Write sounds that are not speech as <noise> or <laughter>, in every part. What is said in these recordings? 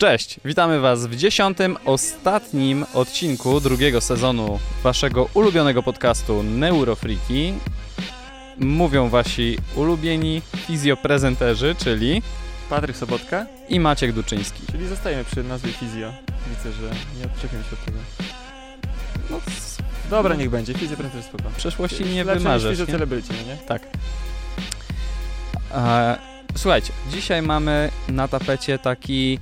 Cześć, witamy Was w dziesiątym, ostatnim odcinku drugiego sezonu Waszego ulubionego podcastu Neurofreaky. Mówią Wasi ulubieni fizjoprezenterzy, czyli Patryk Sobotka, i Maciek Duczyński. czyli zostajemy przy nazwie Fizjo. Widzę, że nie odczepię się od tego. No, Dobra, niech będzie. Fizjo prędzej spoko. w przeszłości nie Lepsze niż wymarzesz, Fizjo nie? No nie? Tak. E, słuchajcie, dzisiaj mamy na tapecie taki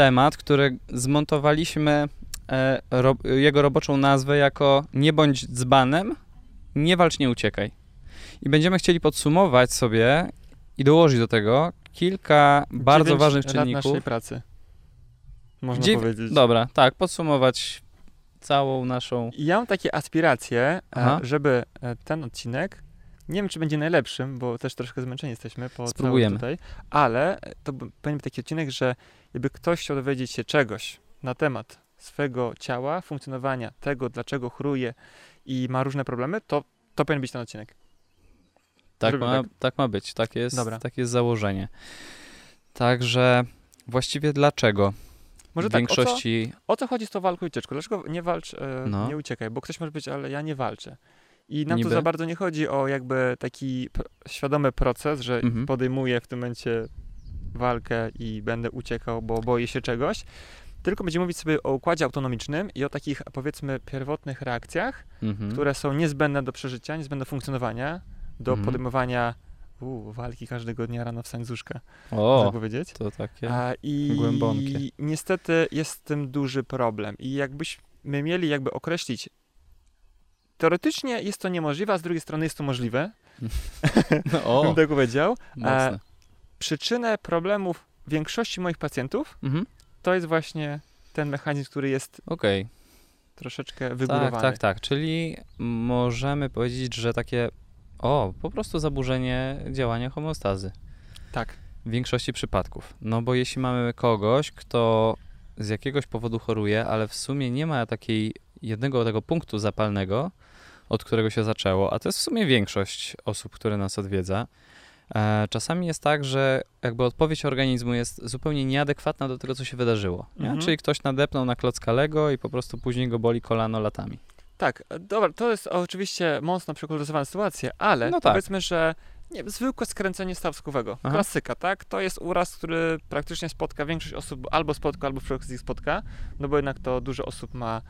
temat, który zmontowaliśmy e, ro, jego roboczą nazwę jako nie bądź dzbanem, nie walcz, nie uciekaj. I będziemy chcieli podsumować sobie i dołożyć do tego kilka bardzo ważnych czynników. naszej pracy. Można Dziew- powiedzieć. Dobra, tak, podsumować całą naszą. Ja mam takie aspiracje, e, Aha. żeby e, ten odcinek, nie wiem czy będzie najlepszym, bo też troszkę zmęczeni jesteśmy po Spróbujemy. całym tutaj, ale to b- powinien być taki odcinek, że jakby ktoś chciał dowiedzieć się czegoś na temat swego ciała, funkcjonowania, tego dlaczego chruje i ma różne problemy, to, to powinien być ten odcinek. Tak ma, tak. tak ma być, tak jest, Dobra. tak jest założenie. Także właściwie dlaczego? Może w tak, większości. O co chodzi z tą walką i ucieczką? Dlaczego nie walcz, e, No. nie uciekaj? Bo ktoś może być, ale ja nie walczę. I nam Niby? tu za bardzo nie chodzi o jakby taki świadomy proces, że Mhm. podejmuję w tym momencie walkę i będę uciekał, bo boję się czegoś. Tylko będziemy mówić sobie o układzie autonomicznym i o takich, powiedzmy, pierwotnych reakcjach, Mhm. które są niezbędne do przeżycia, niezbędne do funkcjonowania, do Mhm. podejmowania uu, walki każdego dnia rano łóżka, można O, powiedzieć. to takie. A, I głębokie. niestety jest z tym duży problem. I jakbyśmy mieli jakby określić, teoretycznie jest to niemożliwe, a z drugiej strony jest to możliwe, <laughs> No, o, <laughs> bym tak powiedział. mocne. Przyczynę problemów większości moich pacjentów Mhm. to jest właśnie ten mechanizm, który jest Okej. troszeczkę wygórowany. Tak, tak, tak. Czyli możemy powiedzieć, że takie. O, po prostu zaburzenie działania homeostazy. Tak. W większości przypadków. No bo jeśli mamy kogoś, kto z jakiegoś powodu choruje, ale w sumie nie ma takiej jednego tego punktu zapalnego, od którego się zaczęło, a to jest w sumie większość osób, które nas odwiedza. E, czasami jest tak, że jakby odpowiedź organizmu jest zupełnie nieadekwatna do tego, co się wydarzyło. Mhm. Czyli ktoś nadepnął na klocka Lego i po prostu później go boli kolano latami. Tak, e, dobra, to jest oczywiście mocno przekoloryzowana sytuacja, ale No tak. powiedzmy, że nie, zwykłe skręcenie stawskowego, Aha. klasyka, tak? To jest uraz, który praktycznie spotka większość osób, albo spotka, albo przy okazji spotka, no bo jednak to dużo osób ma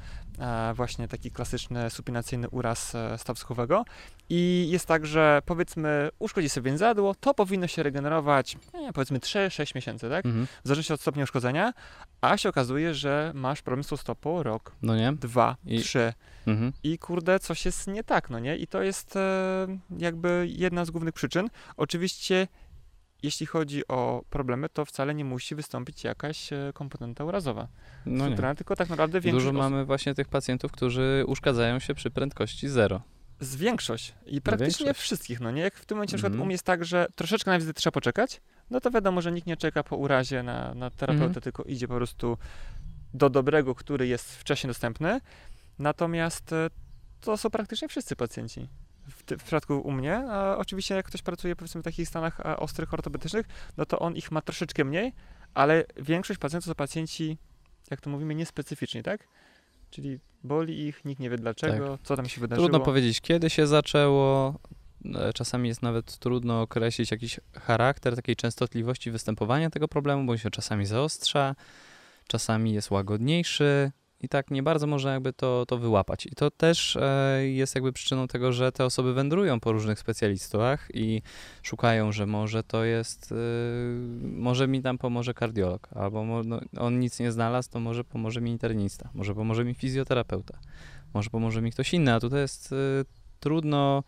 właśnie taki klasyczny supinacyjny uraz e, stawskowego i jest tak, że powiedzmy uszkodzi sobie więzadło, to powinno się regenerować, nie, wiem, powiedzmy 3-6 miesięcy, tak? Mhm. W zależności od stopnia uszkodzenia, a się okazuje, że masz problem z stopą rok, No nie? dwa, I- trzy, Mhm. i kurde, coś jest nie tak, no nie? I to jest e, jakby jedna z głównych przyczyn. Oczywiście, jeśli chodzi o problemy, to wcale nie musi wystąpić jakaś e, komponenta urazowa. No nie. tylko tak naprawdę większość Dużo osób, mamy właśnie tych pacjentów, którzy uszkadzają się przy prędkości zero. z większość i praktycznie większość. wszystkich, no nie? Jak w tym momencie na przykład Mhm. u mnie jest tak, że troszeczkę na wizytę trzeba poczekać, no to wiadomo, że nikt nie czeka po urazie na, na terapeutę, Mhm. tylko idzie po prostu do dobrego, który jest wcześniej dostępny. Natomiast e, to są praktycznie wszyscy pacjenci. W, ty, w przypadku u mnie, a oczywiście jak ktoś pracuje powiedzmy w takich stanach e, ostrych, ortopedycznych, no to on ich ma troszeczkę mniej, ale większość pacjentów to pacjenci, jak to mówimy, niespecyficzni, tak? Czyli boli ich, nikt nie wie dlaczego, co tam się wydarzyło. Trudno powiedzieć, kiedy się zaczęło. E, Czasami jest nawet trudno określić jakiś charakter takiej częstotliwości występowania tego problemu, bo się czasami zaostrza, czasami jest łagodniejszy i tak nie bardzo można jakby to, to wyłapać. I to też e, jest jakby przyczyną tego, że te osoby wędrują po różnych specjalistach i szukają, że może to jest, e, może mi tam pomoże kardiolog, albo mo, no, on nic nie znalazł, to może pomoże mi internista, może pomoże mi fizjoterapeuta, może pomoże mi ktoś inny, a tutaj jest e, trudno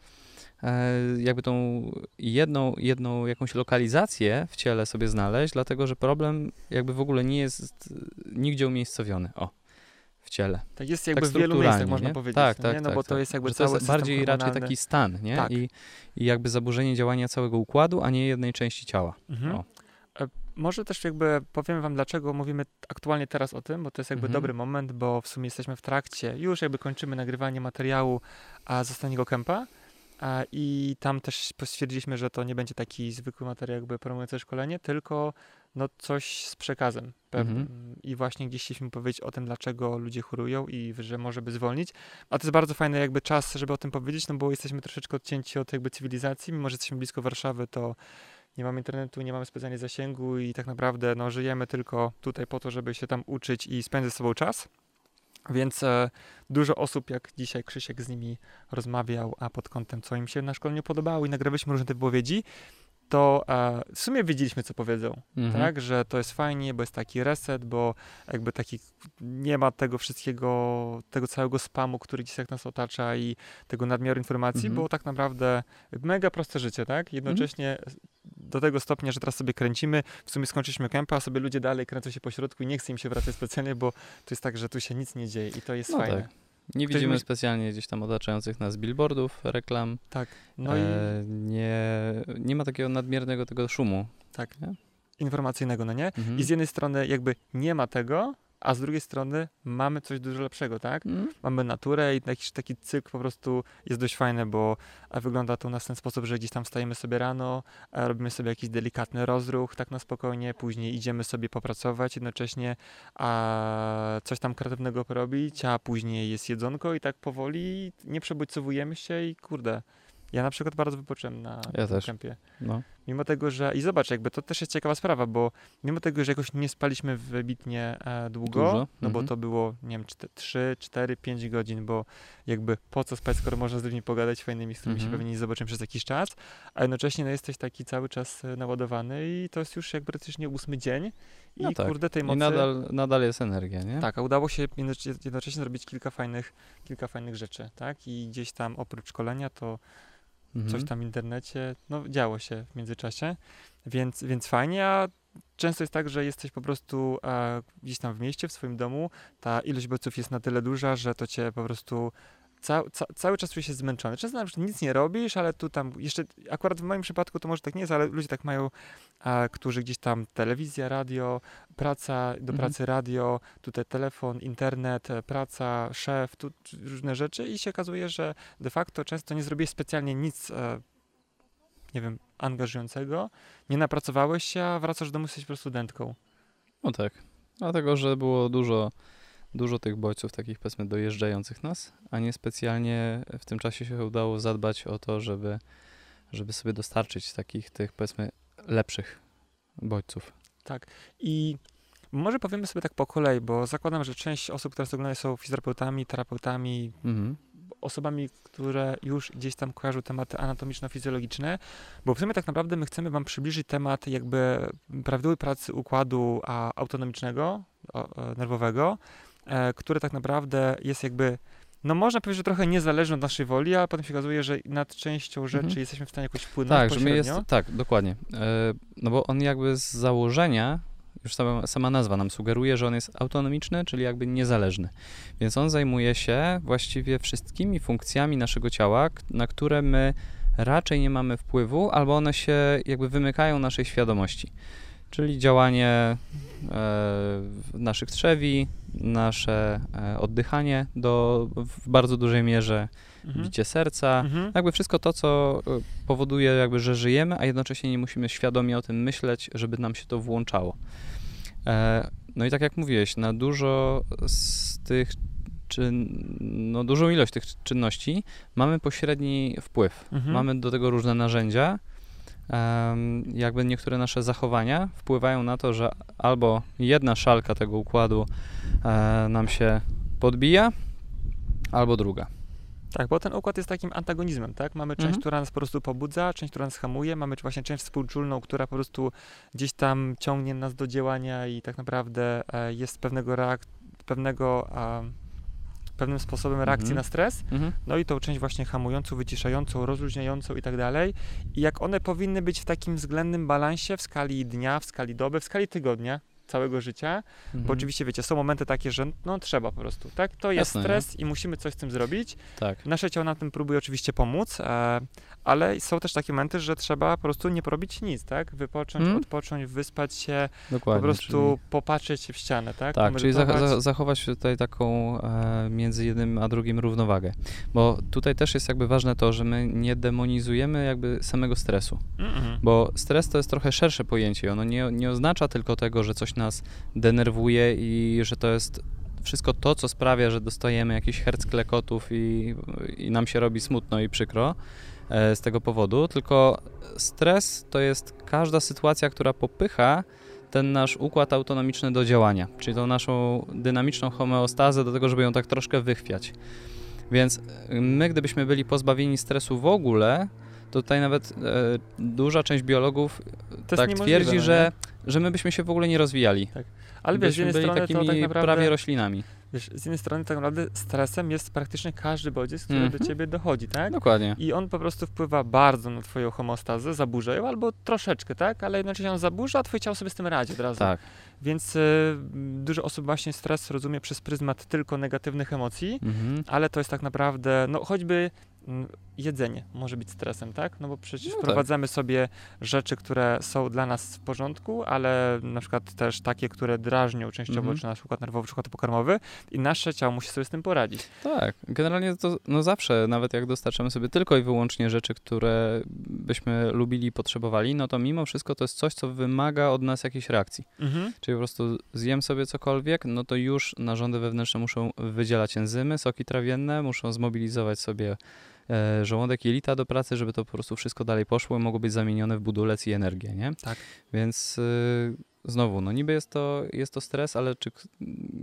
e, jakby tą jedną, jedną jakąś lokalizację w ciele sobie znaleźć, dlatego że problem jakby w ogóle nie jest nigdzie umiejscowiony. O, ciele. Tak jest Tak jakby w wielu miejscach, strukturalnie, można nie? powiedzieć. Tak, no tak, nie? No tak, bo to tak. jest jakby Że to cały jest bardziej raczej taki stan, nie? Tak. I, I jakby zaburzenie działania całego układu, a nie jednej części ciała. Mhm. E, Może też jakby powiemy wam, dlaczego mówimy aktualnie teraz o tym, bo to jest jakby Mhm. dobry moment, bo w sumie jesteśmy w trakcie, już jakby kończymy nagrywanie materiału a, z ostatniego kępa a, i tam też stwierdziliśmy, że to nie będzie taki zwykły materiał jakby promujący szkolenie, tylko no coś z przekazem pewnym. Mhm. I właśnie gdzieś chcieliśmy powiedzieć o tym, dlaczego ludzie chorują i że może by zwolnić. A to jest bardzo fajny jakby czas, żeby o tym powiedzieć, no bo jesteśmy troszeczkę odcięci od jakby cywilizacji, mimo że jesteśmy blisko Warszawy, to nie mamy internetu, nie mamy specjalnie zasięgu i tak naprawdę no, żyjemy tylko tutaj po to, żeby się tam uczyć i spędzać z sobą czas. Więc e, dużo osób, jak dzisiaj Krzysiek z nimi rozmawiał, a pod kątem, co im się na szkoleniu podobało i nagrywaliśmy różne te wypowiedzi, to e, w sumie wiedzieliśmy, co powiedzą, Mhm. tak, że to jest fajnie, bo jest taki reset, bo jakby taki, nie ma tego wszystkiego, tego całego spamu, który dzisiaj nas otacza i tego nadmiaru informacji, Mhm. bo tak naprawdę mega proste życie, tak, jednocześnie do tego stopnia, że teraz sobie kręcimy, w sumie skończyliśmy kępę, a sobie ludzie dalej kręcą się po środku i nie chce im się wracać specjalnie, bo to jest tak, że tu się nic nie dzieje i to jest No fajne. tak. Nie Ktoś widzimy myśl- specjalnie gdzieś tam otaczających nas billboardów, reklam. Tak, no i e, nie, nie ma takiego nadmiernego tego szumu. tak, nie? informacyjnego, no nie? Mhm. I z jednej strony jakby nie ma tego, a z drugiej strony mamy coś dużo lepszego, tak? Mm. Mamy naturę i jakiś taki cykl po prostu jest dość fajny, bo e, wygląda to u nas w ten sposób, że gdzieś tam wstajemy sobie rano, e, robimy sobie jakiś delikatny rozruch, tak na spokojnie, później idziemy sobie popracować jednocześnie, a coś tam kreatywnego porobić, a później jest jedzonko i tak powoli nie przebodźcowujemy się i kurde, ja na przykład bardzo wypocząłem na Ja tym też. kempie. No. Mimo tego, że. I zobacz, jakby to też jest ciekawa sprawa, bo mimo tego, że jakoś nie spaliśmy wybitnie e, długo, Dużo, no bo mhm. to było, nie wiem, 3, 4, 5 godzin, bo jakby po co spać, skoro można z ludźmi pogadać fajnymi, z którymi się Mhm. pewnie nie zobaczymy przez jakiś czas, a jednocześnie no, jesteś taki cały czas e, naładowany i to jest już jakby praktycznie ósmy dzień i No tak. kurde tej I mocy. nadal, nadal jest energia, nie? Tak, a udało się jednocześnie, jednocześnie zrobić kilka fajnych, kilka fajnych rzeczy, tak? I gdzieś tam oprócz szkolenia to Mhm. coś tam w internecie, no działo się w międzyczasie, więc, więc fajnie, a często jest tak, że jesteś po prostu e, gdzieś tam w mieście, w swoim domu, ta ilość bodźców jest na tyle duża, że to cię po prostu ca, ca, cały czas czujesz się zmęczony. Często na przykład nic nie robisz, ale tu tam jeszcze, akurat w moim przypadku to może tak nie jest, ale ludzie tak mają, e, którzy gdzieś tam telewizja, radio, praca, do Mhm. pracy radio, tutaj telefon, internet, e, praca, szef, tu różne rzeczy i się okazuje, że de facto często nie zrobiłeś specjalnie nic, e, nie wiem, angażującego, nie napracowałeś się, a wracasz do domu, jesteś po prostu studentką. No tak. Dlatego, że było dużo, dużo tych bodźców takich powiedzmy dojeżdżających nas, a nie specjalnie w tym czasie się udało zadbać o to, żeby, żeby sobie dostarczyć takich tych powiedzmy lepszych bodźców. I może powiemy sobie tak po kolei, bo zakładam, że część osób, które nas oglądają są fizjoterapeutami, terapeutami, Mhm. osobami, które już gdzieś tam kojarzą tematy anatomiczno-fizjologiczne, bo w sumie tak naprawdę my chcemy wam przybliżyć temat jakby prawidłowej pracy układu autonomicznego, nerwowego, e, który tak naprawdę jest jakby no można powiedzieć, że trochę niezależny od naszej woli, a potem się okazuje, że nad częścią rzeczy Mhm. jesteśmy w stanie jakoś wpłynąć Tak, że my pośrednio. jest, tak, dokładnie. E, no bo on jakby z założenia, już sama, sama nazwa nam sugeruje, że on jest autonomiczny, czyli jakby niezależny. Więc on zajmuje się właściwie wszystkimi funkcjami naszego ciała, na które my raczej nie mamy wpływu, albo one się jakby wymykają naszej świadomości. Czyli działanie e, naszych trzewi, nasze e, oddychanie do, w bardzo dużej mierze, Mhm. bicie serca, Mhm. jakby wszystko to, co y, powoduje, jakby, że żyjemy, a jednocześnie nie musimy świadomie o tym myśleć, żeby nam się to włączało. E, no i tak jak mówiłeś, na dużo z tych czyn, no dużą ilość tych czynności mamy pośredni wpływ. Mhm. Mamy do tego różne narzędzia. Jakby niektóre nasze zachowania wpływają na to, że albo jedna szalka tego układu e, nam się podbija, albo druga. Tak, bo ten układ jest takim antagonizmem, tak? Mamy część, Mhm. która nas po prostu pobudza, część, która nas hamuje, mamy właśnie część współczulną, która po prostu gdzieś tam ciągnie nas do działania i tak naprawdę e, jest pewnego reak- pewnego pewnym sposobem reakcji Mhm. na stres, Mhm. no i tą część właśnie hamującą, wyciszającą, rozluźniającą i tak dalej. I jak one powinny być w takim względnym balansie w skali dnia, w skali doby, w skali tygodnia, całego życia, Mhm. bo oczywiście, wiecie, są momenty takie, że no trzeba po prostu, tak? To jest Jasne, stres i musimy coś z tym zrobić. Tak, Nasze ciało na tym próbuje oczywiście pomóc, e, ale są też takie momenty, że trzeba po prostu nie porobić nic, tak? Wypocząć, Mhm. odpocząć, wyspać się, dokładnie. po prostu czyli- popatrzeć w ścianę, tak? Tak, czyli za, zachować tutaj taką e, między jednym a drugim równowagę. Bo tutaj też jest jakby ważne to, że my nie demonizujemy jakby samego stresu. Mm-mm. Bo stres to jest trochę szersze pojęcie. Ono nie, nie oznacza tylko tego, że coś nas denerwuje i że to jest wszystko to, co sprawia, że dostajemy jakiś herc klekotów i, i nam się robi smutno i przykro e, z tego powodu, tylko stres to jest każda sytuacja, która popycha ten nasz układ autonomiczny do działania, czyli tą naszą dynamiczną homeostazę do tego, żeby ją tak troszkę wychwiać. Więc my, gdybyśmy byli pozbawieni stresu w ogóle, to tutaj nawet e, duża część biologów jest tak twierdzi, no że, że my byśmy się w ogóle nie rozwijali. Ale wiesz, z jednej byli strony takimi tak naprawdę, prawie roślinami. wiesz, z jednej strony tak naprawdę stresem jest praktycznie każdy bodziec, który Mhm. do ciebie dochodzi, tak? Dokładnie. I on po prostu wpływa bardzo na twoją homostazę, zaburza ją, albo troszeczkę, tak? Ale jednocześnie on zaburza, a twoje ciało sobie z tym radzi od razu. Tak. Więc y, dużo osób właśnie stres rozumie przez pryzmat tylko negatywnych emocji, Mhm. ale to jest tak naprawdę, no choćby mm, jedzenie może być stresem, tak? No bo przecież No tak. wprowadzamy sobie rzeczy, które są dla nas w porządku, ale na przykład też takie, które drażnią częściowo Mhm. czy nasz układ nerwowy, czy pokarmowy i nasze ciało musi sobie z tym poradzić. Tak, generalnie to no zawsze, nawet jak dostarczamy sobie tylko i wyłącznie rzeczy, które byśmy lubili i potrzebowali, no to mimo wszystko to jest coś, co wymaga od nas jakiejś reakcji. Mhm. Czyli po prostu zjem sobie cokolwiek, no to już narządy wewnętrzne muszą wydzielać enzymy, soki trawienne, muszą zmobilizować sobie żołądek, jelita do pracy, żeby to po prostu wszystko dalej poszło i mogło być zamienione w budulec i energię, nie? Tak. Więc y, znowu, no niby jest to, jest to stres, ale czy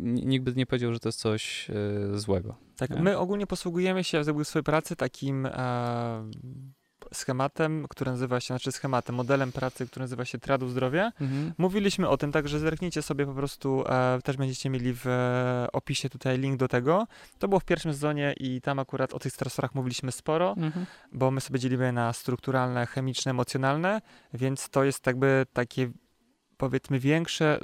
nikt by nie powiedział, że to jest coś y, złego. Tak, Nie? my ogólnie posługujemy się w swojej pracy takim e, schematem, który nazywa się, znaczy schematem, modelem pracy, który nazywa się Tradu Zdrowia. Mówiliśmy o tym, także zerknijcie sobie po prostu, e, też będziecie mieli w e, opisie tutaj link do tego. To było w pierwszym sezonie i tam akurat o tych stresorach mówiliśmy sporo, Mhm. bo my sobie dzielimy na strukturalne, chemiczne, emocjonalne, więc to jest jakby takie powiedzmy większe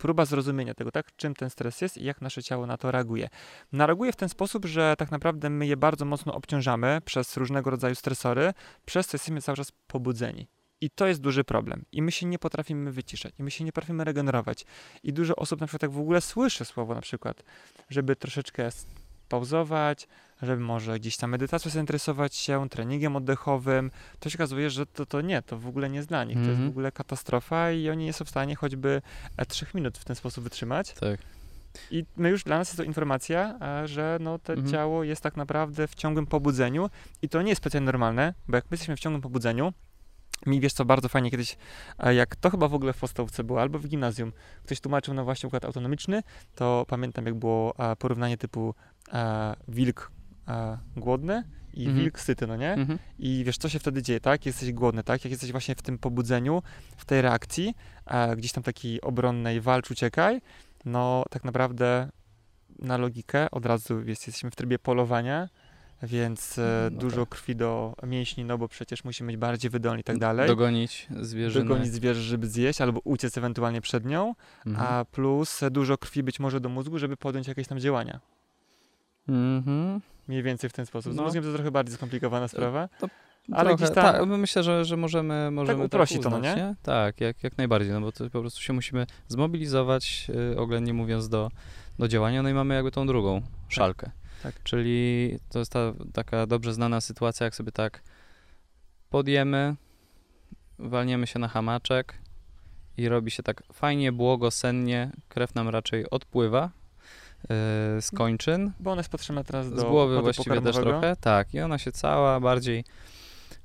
próba zrozumienia tego, tak, czym ten stres jest i jak nasze ciało na to reaguje. No, reaguje w ten sposób, że tak naprawdę my je bardzo mocno obciążamy przez różnego rodzaju stresory, przez co jesteśmy cały czas pobudzeni. I to jest duży problem. I my się nie potrafimy wyciszać, i my się nie potrafimy regenerować. I dużo osób na przykład tak w ogóle słyszy słowo na przykład, żeby troszeczkę pauzować, żeby może gdzieś tam medytacją zainteresować się, treningiem oddechowym, to się okazuje, że to, to nie, to w ogóle nie jest dla nich. To jest w Mhm. ogóle katastrofa i oni nie są w stanie choćby e, trzech minut w ten sposób wytrzymać. Tak. I my już dla nas jest to informacja, e, że no, to Mhm. ciało jest tak naprawdę w ciągłym pobudzeniu i to nie jest specjalnie normalne, bo jak my jesteśmy w ciągłym pobudzeniu, mi wiesz co, bardzo fajnie kiedyś, e, jak to chyba w ogóle w podstawówce było, albo w gimnazjum, ktoś tłumaczył na właśnie układ autonomiczny, to pamiętam jak było porównanie typu e, wilk e, głodny i Mhm. wilk syty, no nie? Mhm. I wiesz, co się wtedy dzieje, tak? Jesteś głodny, tak? Jak jesteś właśnie w tym pobudzeniu, w tej reakcji, a gdzieś tam takiej obronnej walcz, uciekaj, no tak naprawdę na logikę od razu jest, jesteśmy w trybie polowania, więc e, No dużo tak. krwi do mięśni, no bo przecież musimy być bardziej wydolni i tak dalej. Dogonić zwierzynę. Dogonić zwierzę, żeby zjeść, albo uciec ewentualnie przed nią, Mhm. a plus e, dużo krwi być może do mózgu, żeby podjąć jakieś tam działania. Mhm. Mniej więcej w ten sposób. No. mózgiem to trochę bardziej skomplikowana sprawa. Ale Trochę, gdzieś tam- tak, myślę, że, że możemy, możemy tak to, no uznać, nie? Tak, jak, jak najbardziej, no bo to po prostu się musimy zmobilizować, yy, oględnie mówiąc, do, do działania, no i mamy jakby tą drugą szalkę. tak. Czyli to jest ta taka dobrze znana sytuacja, jak sobie tak podjemy, walniemy się na hamaczek i robi się tak fajnie, błogosennie, krew nam raczej odpływa z kończyn, Bo ona jest potrzebna teraz do z głowy właściwie też trochę, tak. I ona się cała bardziej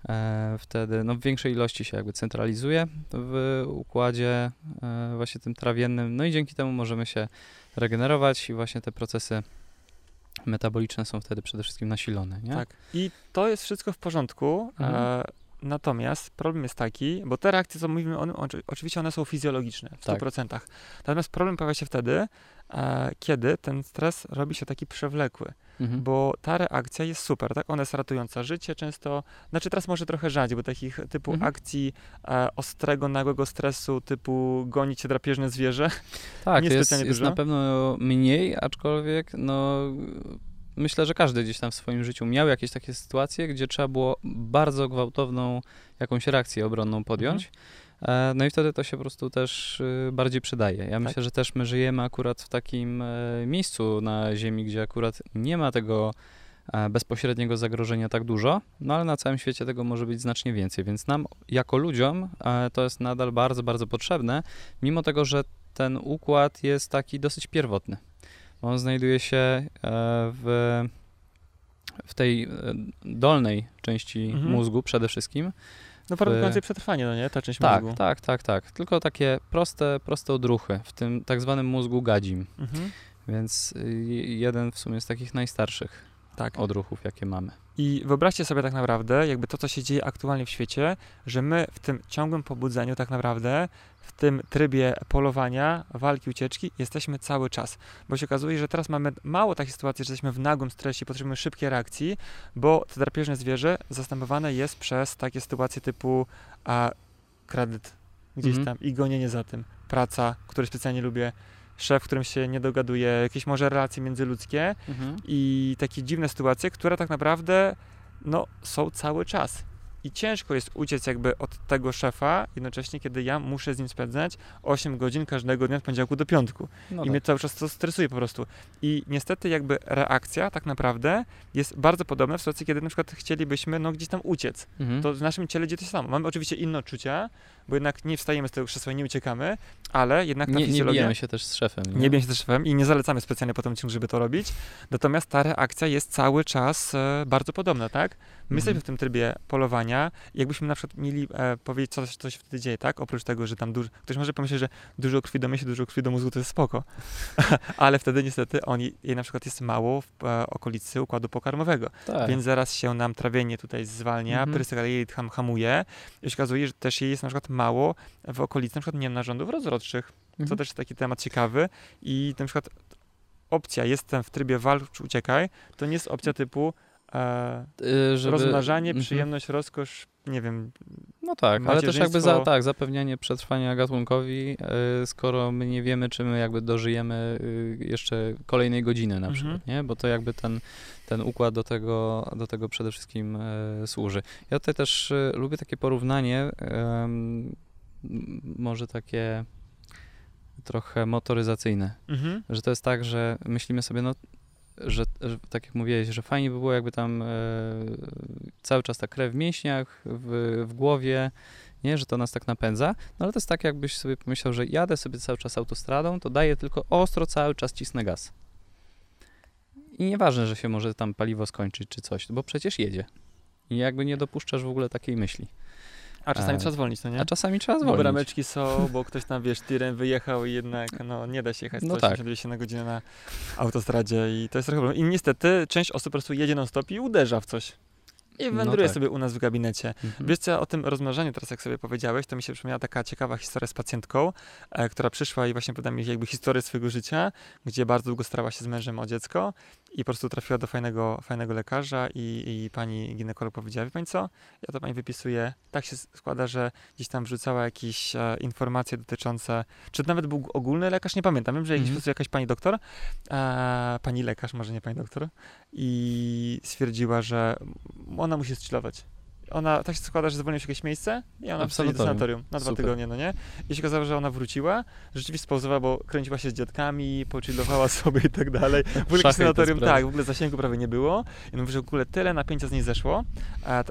e, wtedy, no w większej ilości się jakby centralizuje w układzie e, właśnie tym trawiennym, no i dzięki temu możemy się regenerować i właśnie te procesy metaboliczne są wtedy przede wszystkim nasilone, nie? Tak. I to jest wszystko w porządku. Mhm. E, natomiast problem jest taki, bo te reakcje, co mówimy, one, oczy- oczywiście one są fizjologiczne w Tak. 100%. Natomiast problem pojawia się wtedy, kiedy ten stres robi się taki przewlekły. Mhm. bo ta reakcja jest super, tak? Ona jest ratująca życie często, znaczy teraz może trochę rzadziej, bo takich typu Mhm. akcji e, ostrego, nagłego stresu, typu gonić się drapieżne zwierzę, Tak, <laughs> jest, niespecjalnie jest dużo. na pewno mniej, aczkolwiek no, myślę, że każdy gdzieś tam w swoim życiu miał jakieś takie sytuacje, gdzie trzeba było bardzo gwałtowną jakąś reakcję obronną podjąć. E, No i wtedy to się po prostu też y, bardziej przydaje. Ja myślę, że też my żyjemy akurat w takim e, miejscu na Ziemi, gdzie akurat nie ma tego e, bezpośredniego zagrożenia tak dużo, no ale na całym świecie tego może być znacznie więcej, więc nam jako ludziom e, to jest nadal bardzo, bardzo potrzebne, mimo tego, że ten układ jest taki dosyć pierwotny. On znajduje się e, w, w tej e, dolnej części Mhm. mózgu przede wszystkim. No warunkającej przetrwanie, no nie? Ta część Tak, mózgu. tak, tak, tak. Tylko takie proste, proste odruchy w tym tak zwanym mózgu gadzim. Mhm. Więc y, jeden w sumie z takich najstarszych Tak. odruchów, jakie mamy. I wyobraźcie sobie tak naprawdę, jakby to, co się dzieje aktualnie w świecie, że my w tym ciągłym pobudzeniu tak naprawdę, w tym trybie polowania, walki, ucieczki, jesteśmy cały czas. Bo się okazuje, że teraz mamy mało takich sytuacji, że jesteśmy w nagłym stresie, potrzebujemy szybkiej reakcji, bo to drapieżne zwierzę zastępowane jest przez takie sytuacje typu a, kredyt gdzieś Mhm. tam i gonienie za tym, praca, której specjalnie lubię, szef, którym się nie dogaduje, jakieś może relacje międzyludzkie, i takie dziwne sytuacje, które tak naprawdę no, są cały czas. I ciężko jest uciec jakby od tego szefa, jednocześnie kiedy ja muszę z nim spędzać 8 godzin każdego dnia od poniedziałku do piątku. No I tak. mnie cały czas to stresuje po prostu. I niestety jakby reakcja tak naprawdę jest bardzo podobna w sytuacji, kiedy na przykład chcielibyśmy no, gdzieś tam uciec. Mhm. To w naszym ciele dzieje to się samo. Mamy oczywiście inne odczucia, bo jednak nie wstajemy z tego krzesła i nie uciekamy, ale jednak ta nie, nie fizjologia... bijemy się też z szefem. Nie bijemy się też szefem i nie zalecamy specjalnie potem żeby to robić. Natomiast ta reakcja jest cały czas e, bardzo podobna, tak? My jesteśmy Mhm. w tym trybie polowania. Jakbyśmy na przykład mieli e, powiedzieć, co, co się wtedy dzieje, tak? Oprócz tego, że tam dużo. Ktoś może pomyśleć, że dużo krwi do myśli, dużo krwi do mózgu to jest spoko. <laughs> Ale wtedy niestety oni, jej na przykład jest mało w e, okolicy układu pokarmowego. Tak. Więc zaraz się nam trawienie tutaj zwalnia, Mhm. mhm. jej ham, hamuje. I się okazuje, że też jej jest na przykład mało w okolicy na przykład nie narządów rozrodczych. Mhm. też jest taki temat ciekawy i na przykład opcja jestem w trybie walcz, uciekaj, to nie jest opcja typu e, żeby- rozmnażanie, Mhm. przyjemność, rozkosz, nie wiem, No tak, ale też jakby za, tak, zapewnianie przetrwania gatunkowi, y, skoro my nie wiemy, czy my jakby dożyjemy y, jeszcze kolejnej godziny na Mhm. przykład, nie? Bo to jakby ten, ten układ do tego, do tego przede wszystkim służy. Ja tutaj też lubię takie porównanie, może takie trochę motoryzacyjne, mhm. że to jest tak, że myślimy sobie, no, że, że tak jak mówiłeś, że fajnie by było, jakby tam e, cały czas ta krew w mięśniach, w, w głowie, nie, że to nas tak napędza, no ale to jest tak, jakbyś sobie pomyślał, że jadę sobie cały czas autostradą, to daję tylko ostro cały czas cisnę gaz. I nieważne, że się może tam paliwo skończyć czy coś, bo przecież jedzie. I jakby nie dopuszczasz w ogóle takiej myśli. A czasami trzeba zwolnić, no nie? A czasami trzeba Bo zwolnić. brameczki są, bo ktoś tam, wiesz, tirem wyjechał i jednak, no, nie da się jechać No 180 na godzinę na autostradzie i to jest trochę problem. I niestety część osób po prostu jedzie non stop i uderza w coś. I No wędruje tak. sobie u nas w gabinecie. Mhm. Wiesz co, o tym rozmnażaniu teraz jak sobie powiedziałeś, to mi się przypomniała taka ciekawa historia z pacjentką, e, która przyszła i właśnie podała mi jakby historię swojego życia, gdzie bardzo długo starała się z mężem o dziecko i po prostu trafiła do fajnego, fajnego lekarza i, i pani ginekolog powiedziała, wie pani co, ja to pani wypisuję. Tak się składa, że gdzieś tam wrzucała jakieś e, informacje dotyczące, czy to nawet był ogólny lekarz, nie pamiętam, wiem, że jakiś, po prostu jakaś pani doktor, e, pani lekarz, może nie pani doktor, i stwierdziła, że ona musi zchillować. Ona tak się składa, że zwolniła się jakieś miejsce i ona przychodzi do sanatorium na dwa Super. tygodnie, no nie? I się okazało, że ona wróciła, rzeczywiście spauzowała, bo kręciła się z dziadkami, pochillowała <laughs> sobie i tak dalej. W ogóle sanatorium, tak, w ogóle zasięgu prawie nie było. I mówię, że w ogóle tyle napięcia z niej zeszło,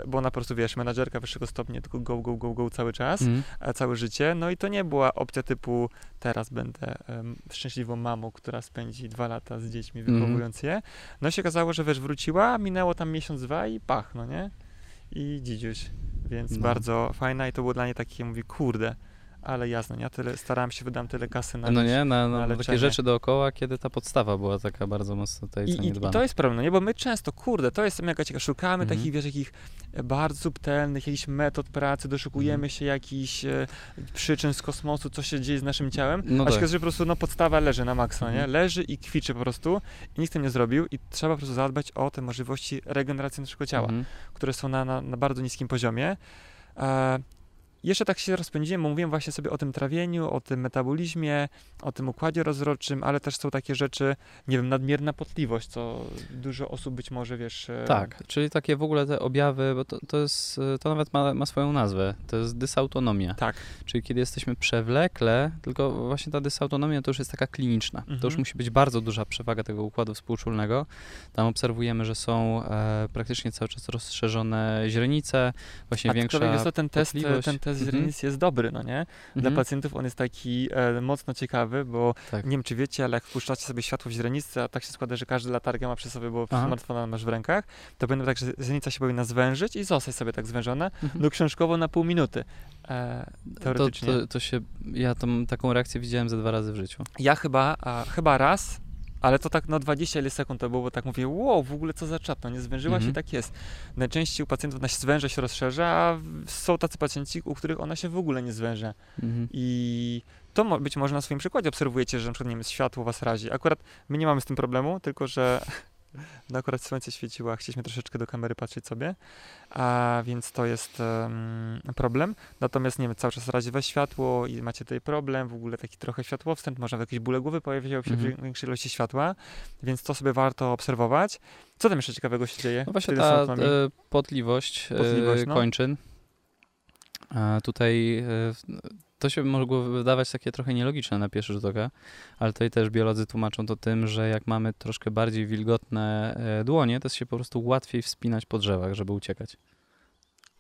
bo ona po prostu, wiesz, menadżerka wyższego stopnia, tylko go, go, go, go cały czas a całe życie. No i to nie była opcja typu teraz będę em, szczęśliwą mamą, która spędzi dwa lata z dziećmi, Mhm. wychowując je. No i się okazało, że wiesz, wróciła, minęło tam miesiąc, dwa i pach, no nie? I dzidziuś. Więc No. bardzo fajna i to było dla niej takie, mówi, kurde, ale jasne, ja tyle, starałem się, wydam tyle kasy na No nie, na, na na takie rzeczy dookoła, kiedy ta podstawa była taka bardzo mocno tutaj I, i, I to jest problem, no nie? Bo my często, kurde, to jest mega ciekawe, szukamy Mhm. takich, wiesz, jakich e, bardzo subtelnych, jakichś metod pracy, doszukujemy Mhm. się jakichś e, przyczyn z kosmosu, co się dzieje z naszym ciałem, No a tak. się że po prostu no, podstawa leży na maksa, nie? Mhm. Leży i kwiczy po prostu i nikt tym nie zrobił i trzeba po prostu zadbać o te możliwości regeneracji naszego ciała, Mhm. które są na, na, na bardzo niskim poziomie. E, jeszcze tak się rozpędziłem, bo mówiłem właśnie sobie o tym trawieniu, o tym metabolizmie, o tym układzie rozrodczym, ale też są takie rzeczy, nie wiem, nadmierna potliwość, co dużo osób być może, wiesz... e, Tak, czyli takie w ogóle te objawy, bo to, to jest, y, to nawet ma, ma swoją nazwę, to jest dysautonomia. Tak. Czyli kiedy jesteśmy przewlekle, tylko właśnie ta dysautonomia to już jest taka kliniczna. To już Mhm. musi być bardzo duża przewaga tego układu współczulnego. Tam obserwujemy, że są e, praktycznie cały czas rozszerzone źrenice, właśnie A większa to wiesz co, ten test, test Mhm. źrenic jest dobry, no nie? Dla Mhm. pacjentów on jest taki e, mocno ciekawy, bo Tak. nie wiem, czy wiecie, ale jak wpuszczacie sobie światło w źrenicy, a tak się składa, że każdy latarkę ma przy sobie, bo smartfona masz w rękach, to będą tak, że źrenica się powinna zwężyć i zostać sobie tak zwężona, Mhm. no książkowo na pół minuty. E, to, teoretycznie. to, to się, ja tą, taką reakcję widziałem ze dwa razy w życiu. Ja chyba, a, chyba raz, ale to tak no 20 ile sekund to było, bo tak mówię, wow, w ogóle co za czat, no nie zwężyła Mhm. się, tak jest. Najczęściej u pacjentów ona się zwęża, się rozszerza, a są tacy pacjenci, u których ona się w ogóle nie zwęża. Mhm. I to mo- być może na swoim przykładzie obserwujecie, że na przykład, nie wiem, światło was razi. Akurat my nie mamy z tym problemu, tylko że no akurat słońce świeciło, a chcieliśmy troszeczkę do kamery patrzeć sobie, a więc to jest em, problem. Natomiast, nie wiem, cały czas razi was światło i macie tutaj problem, w ogóle taki trochę światłowstręt, może jakieś bóle głowy pojawiają się Mhm. przy większej ilości światła, więc to sobie warto obserwować. Co tam jeszcze ciekawego się dzieje? No właśnie ta e, potliwość, e, Potliwość, no. kończyn. A tutaj e, to się mogło wydawać takie trochę nielogiczne na pierwszy rzut oka, ale tutaj też biolodzy tłumaczą to tym, że jak mamy troszkę bardziej wilgotne e, dłonie, to jest się po prostu łatwiej wspinać po drzewach, żeby uciekać.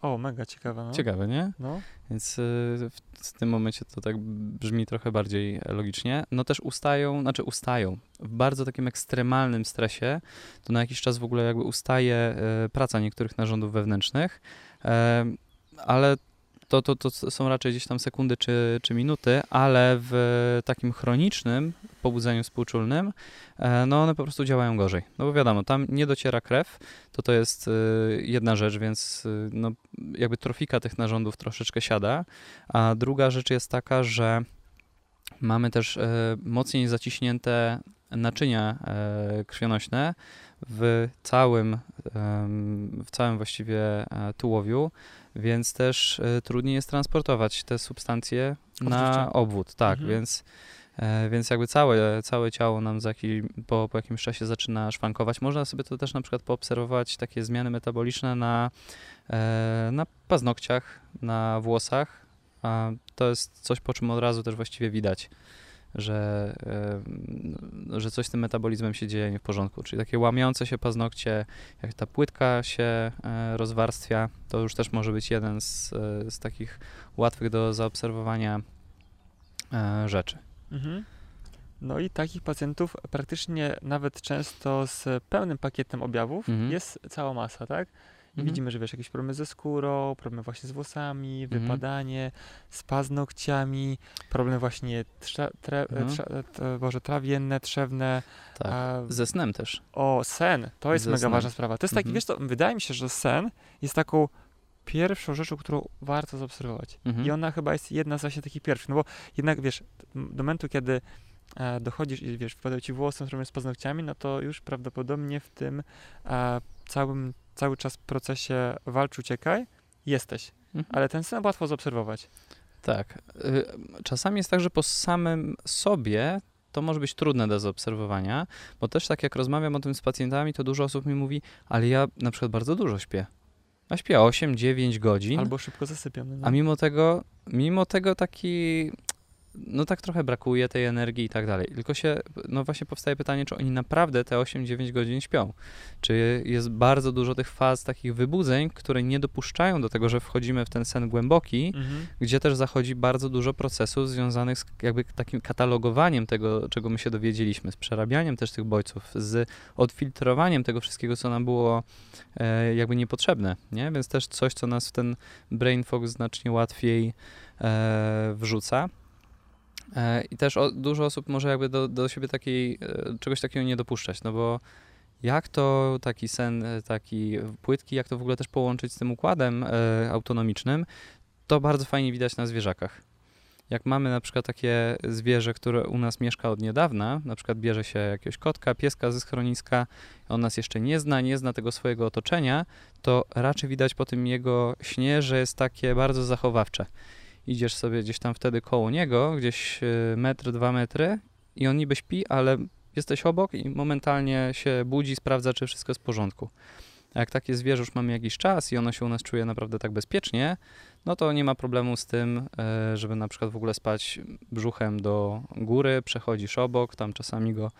O, mega ciekawe, no. Ciekawe, nie? No. Więc y, w, w tym momencie to tak brzmi trochę bardziej logicznie. No też ustają, znaczy ustają w bardzo takim ekstremalnym stresie, to na jakiś czas w ogóle jakby ustaje e, praca niektórych narządów wewnętrznych, e, ale to, to, to są raczej gdzieś tam sekundy czy, czy minuty, ale w takim chronicznym pobudzeniu współczulnym, e, no one po prostu działają gorzej. No bo wiadomo, tam nie dociera krew, to to jest y, jedna rzecz, więc y, no, jakby trofika tych narządów troszeczkę siada, a druga rzecz jest taka, że mamy też e, mocniej zaciśnięte naczynia e, krwionośne w całym, w całym właściwie tułowiu, więc też e, trudniej jest transportować te substancje na obwód. Tak, Mhm. więc, e, więc jakby całe, całe ciało nam za po, po jakimś czasie zaczyna szwankować. Można sobie to też na przykład poobserwować, takie zmiany metaboliczne na, e, na paznokciach, na włosach. To jest coś, po czym od razu też właściwie widać, że, że coś z tym metabolizmem się dzieje nie w porządku. Czyli takie łamiące się paznokcie, jak ta płytka się e, rozwarstwia, to już też może być jeden z, e, z takich łatwych do zaobserwowania e, rzeczy. Mhm. No i takich pacjentów praktycznie nawet często z pełnym pakietem objawów Mhm. jest cała masa, tak? Mhm. widzimy, że wiesz, jakieś problemy ze skórą, problemy właśnie z włosami, Mhm. wypadanie, z paznokciami, problemy właśnie tre, Mhm. t, boże, trawienne, trzewne, Tak. a, Ze snem też. o sen, to jest Ze mega snem. ważna sprawa. To jest taki, Mhm. wiesz co, wydaje mi się, że sen jest taką pierwszą rzeczą, którą warto zaobserwować. Mhm. I ona chyba jest jedna z właśnie takich pierwszych, no bo jednak wiesz, do momentu, kiedy e, dochodzisz i wiesz, wpadają ci włosy, które z paznokciami, no to już prawdopodobnie w tym e, całym, cały czas procesie walcz, uciekaj, jesteś. Mhm. Ale ten sen łatwo zaobserwować. Tak. Y, Czasami jest tak, że po samym sobie to może być trudne do zaobserwowania, bo też tak jak rozmawiam o tym z pacjentami, to dużo osób mi mówi, ale ja na przykład bardzo dużo śpię. A śpię 8-9 godzin, Albo szybko zasypiam. No, a mimo tego, mimo tego taki no tak trochę brakuje tej energii i tak dalej. Tylko się, no właśnie powstaje pytanie, czy oni naprawdę te 8-9 godzin śpią? Czy jest bardzo dużo tych faz, takich wybudzeń, które nie dopuszczają do tego, że wchodzimy w ten sen głęboki, Mhm. gdzie też zachodzi bardzo dużo procesów związanych z jakby takim katalogowaniem tego, czego my się dowiedzieliśmy, z przerabianiem też tych bodźców, z odfiltrowaniem tego wszystkiego, co nam było e, jakby niepotrzebne, nie? Więc też coś, co nas w ten brain fog znacznie łatwiej e, wrzuca. E, I też o, dużo osób może jakby do, do siebie takiej, e, czegoś takiego nie dopuszczać, no bo jak to taki sen, e, taki płytki, jak to w ogóle też połączyć z tym układem autonomicznym, to bardzo fajnie widać na zwierzakach. Jak mamy na przykład takie zwierzę, które u nas mieszka od niedawna, na przykład bierze się jakiegoś kotka, pieska ze schroniska, on nas jeszcze nie zna, nie zna tego swojego otoczenia, to raczej widać po tym jego śnie, że jest takie bardzo zachowawcze. Idziesz sobie gdzieś tam wtedy koło niego, gdzieś y, metr, dwa metry i on niby śpi, ale jesteś obok i momentalnie się budzi, sprawdza, czy wszystko jest w porządku. A jak takie zwierzę już mamy jakiś czas i ono się u nas czuje naprawdę tak bezpiecznie, no to nie ma problemu z tym, e, żeby na przykład w ogóle spać brzuchem do góry, przechodzisz obok, tam czasami go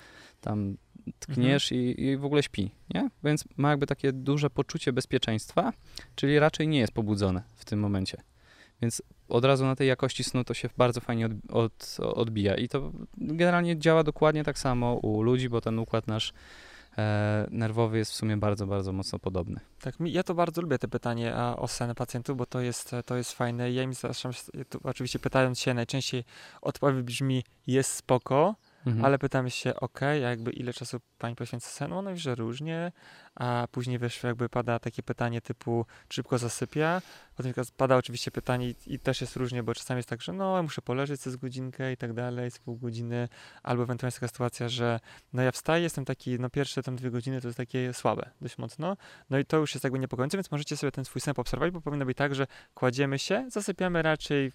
tam tkniesz i, i w ogóle śpi, nie? Więc ma jakby takie duże poczucie bezpieczeństwa, czyli raczej nie jest pobudzone w tym momencie. Więc od razu na tej jakości snu to się bardzo fajnie od, od, odbija i to generalnie działa dokładnie tak samo u ludzi, bo ten układ nasz e, nerwowy jest w sumie bardzo, bardzo mocno podobny. Tak, ja to bardzo lubię te pytanie o sen pacjentów, bo to jest, to jest fajne. Ja im zawsze, oczywiście pytając się, najczęściej odpowiedź brzmi jest spoko, Mhm. ale pytam się, ok, a jakby ile czasu pani poświęca senu? No i że różnie, a później wiesz, jakby pada takie pytanie typu czy szybko zasypia, potem pada oczywiście pytanie i, i też jest różnie, bo czasami jest tak, że no muszę poleżeć z godzinkę i tak dalej, z pół godziny, albo ewentualnie jest taka sytuacja, że no ja wstaję, jestem taki, no pierwsze tam dwie godziny to jest takie słabe dość mocno, no i to już jest jakby niepokojące, więc możecie sobie ten swój sen obserwować, bo powinno być tak, że kładziemy się, zasypiamy raczej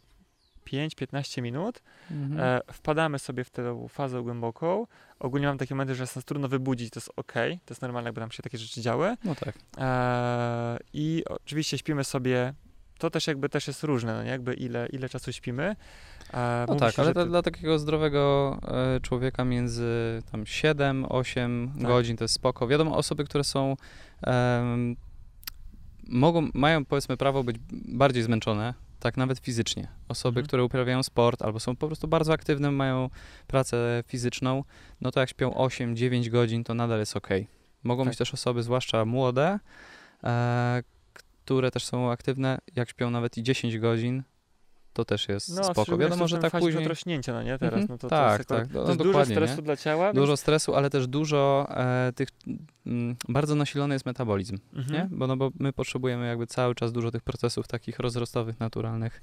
5-15 minut, Mhm. E, wpadamy sobie w tę fazę głęboką. Ogólnie mam takie momenty, że jest nas trudno wybudzić, to jest ok, to jest normalne, jakby nam się takie rzeczy działy. No tak. E, I oczywiście śpimy sobie, to też jakby też jest różne, no nie? jakby ile, ile czasu śpimy. E, No tak, się, ale to- dla takiego zdrowego e, człowieka między tam 7-8 Tak. godzin to jest spoko. Wiadomo, osoby, które są em, mogą, mają powiedzmy prawo być bardziej zmęczone, tak nawet fizycznie. Osoby, Mhm. które uprawiają sport albo są po prostu bardzo aktywne, mają pracę fizyczną, no to jak śpią 8-9 godzin, to nadal jest ok. Mogą Tak. być też osoby, zwłaszcza młode, e, które też są aktywne, jak śpią nawet i 10 godzin, to też jest no, spoko. Wiadomo, że tak później odrośnięcia, no nie, teraz, Mhm, no to, tak, to jest, tak, no, to jest dużo dokładnie, nie? stresu dla ciała, Dużo stresu, ale też dużo e, tych, mm, bardzo nasilony jest metabolizm, więc, nie? mhm, Bo, no, bo my potrzebujemy jakby cały czas dużo tych procesów takich rozrostowych, naturalnych,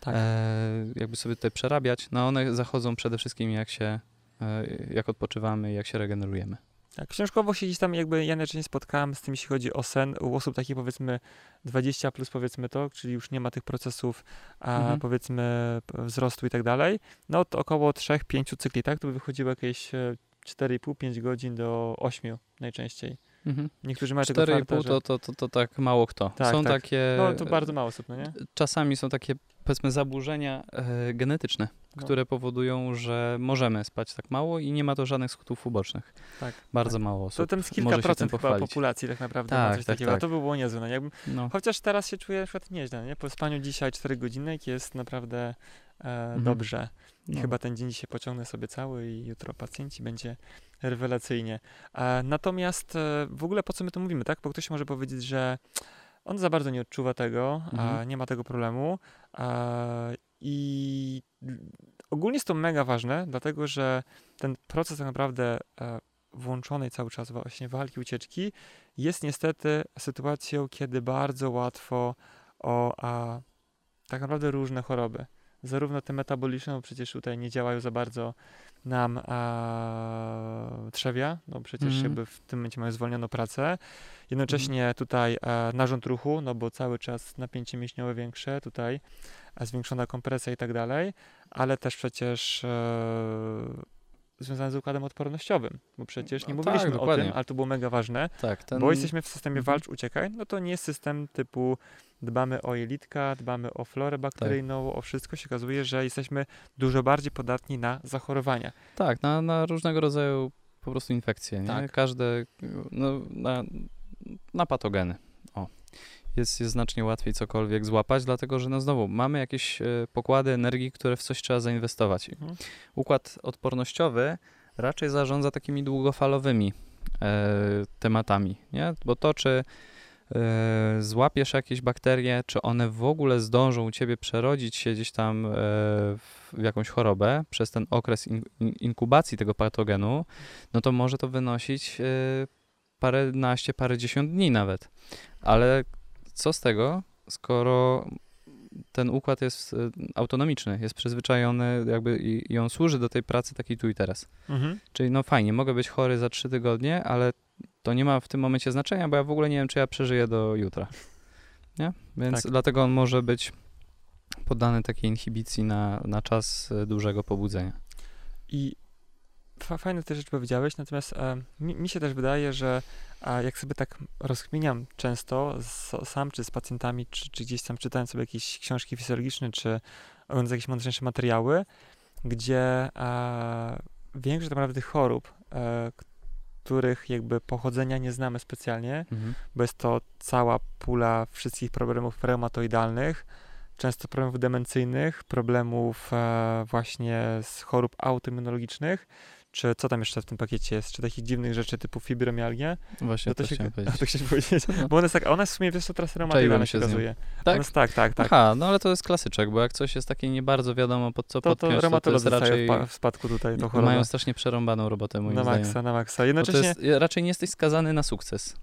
tak. e, jakby sobie tutaj przerabiać. No one zachodzą przede wszystkim jak się, e, jak odpoczywamy, jak się regenerujemy. Tak, książkowo się gdzieś tam jakby ja nie spotkałem z tym, jeśli chodzi o sen u osób takich powiedzmy 20 plus powiedzmy to, czyli już nie ma tych procesów a Mhm. powiedzmy wzrostu i tak dalej, no to około 3-5 cykli, tak? To by wychodziło jakieś e, 4,5-5 godzin do 8 najczęściej. Mhm. Niektórzy mają tego 4,5 farta, że... to, to, to, to tak mało kto. Tak, są tak. takie... No to bardzo mało osób, no nie? Czasami są takie, powiedzmy, zaburzenia e, genetyczne, No. które powodują, że możemy spać tak mało i nie ma to żadnych skutków ubocznych. Tak. Bardzo tak. mało To osób. tam z kilka może procent chyba populacji tak naprawdę Tak, ma coś tak, takiego. tak. To by było niezłe. No, No. chociaż teraz się czuję na przykład nieźle, nie? Po spaniu dzisiaj 4 godziny jest naprawdę e, dobrze. I No. chyba ten dzień dzisiaj pociągnę sobie cały i jutro pacjenci będzie rewelacyjnie. E, natomiast e, w ogóle po co my to mówimy, tak? Bo ktoś może powiedzieć, że on za bardzo nie odczuwa tego, a Mhm. nie ma tego problemu. I ogólnie jest to mega ważne, dlatego że ten proces tak naprawdę e, włączonej cały czas właśnie walki, ucieczki jest niestety sytuacją, kiedy bardzo łatwo o a, tak naprawdę różne choroby zarówno te metaboliczne, bo przecież tutaj nie działają za bardzo nam a, trzewia, no przecież Mhm. jakby w tym momencie mają zwolnioną pracę. Jednocześnie tutaj e, narząd ruchu, no bo cały czas napięcie mięśniowe większe, tutaj a zwiększona kompresja i tak dalej, ale też przecież e, związane z układem odpornościowym, bo przecież nie No mówiliśmy tak, o dokładnie. tym, ale to było mega ważne, Tak, ten... bo jesteśmy w systemie Mhm. walcz, uciekaj, no to nie jest system typu dbamy o jelitka, dbamy o florę bakteryjną, o wszystko się okazuje, że jesteśmy dużo bardziej podatni na zachorowania. Tak, na, na różnego rodzaju po prostu infekcje, nie? Tak. Każde, no, na, na patogeny. Jest, jest znacznie łatwiej cokolwiek złapać, dlatego że no znowu mamy jakieś e, pokłady energii, które w coś trzeba zainwestować. Mhm. Układ odpornościowy raczej zarządza takimi długofalowymi e, tematami, nie? Bo to, czy e, złapiesz jakieś bakterie, czy one w ogóle zdążą u ciebie przerodzić się gdzieś tam e, w jakąś chorobę przez ten okres in, in, inkubacji tego patogenu, no to może to wynosić e, paręnaście, parędziesiąt dni nawet. Ale co z tego, skoro ten układ jest e, autonomiczny, jest przyzwyczajony jakby i, i on służy do tej pracy takiej tu i teraz. Mhm. Czyli no fajnie, mogę być chory za trzy tygodnie, ale to nie ma w tym momencie znaczenia, bo ja w ogóle nie wiem, czy ja przeżyję do jutra. Nie? Więc Tak. dlatego on może być poddany takiej inhibicji na, na czas e, dużego pobudzenia. I fa- fajne te rzeczy powiedziałeś, natomiast e, mi, mi się też wydaje, że a jak sobie tak rozkminiam często z, sam czy z pacjentami, czy, czy gdzieś tam czytając sobie jakieś książki fizjologiczne, czy oglądając jakieś mądrzejsze materiały, gdzie e, większość tak naprawdę tych chorób, e, których jakby pochodzenia nie znamy specjalnie, bo jest to cała pula wszystkich problemów reumatoidalnych, często problemów demencyjnych, problemów e, właśnie z chorób autoimmunologicznych, czy co tam jeszcze w tym pakiecie jest, czy takich dziwnych rzeczy typu fibromialgia. Właśnie No to, to się, <laughs> powiedzieć. to chciałem powiedzieć. Bo ona jest tak, ona jest w sumie, wiesz co, teraz reumatoidalna się okazuje. Tak? Jest, tak, tak, tak. Aha, no ale to jest klasyczek, bo jak coś jest takie nie bardzo wiadomo pod co To, podpiąć, to, to jest raczej... w, pa- w spadku tutaj tą chorobę. Mają strasznie przerąbaną robotę, moim Na zdaniem. maksa, na maksa. Bo to Jednocześnie, jest, raczej nie jesteś skazany na sukces.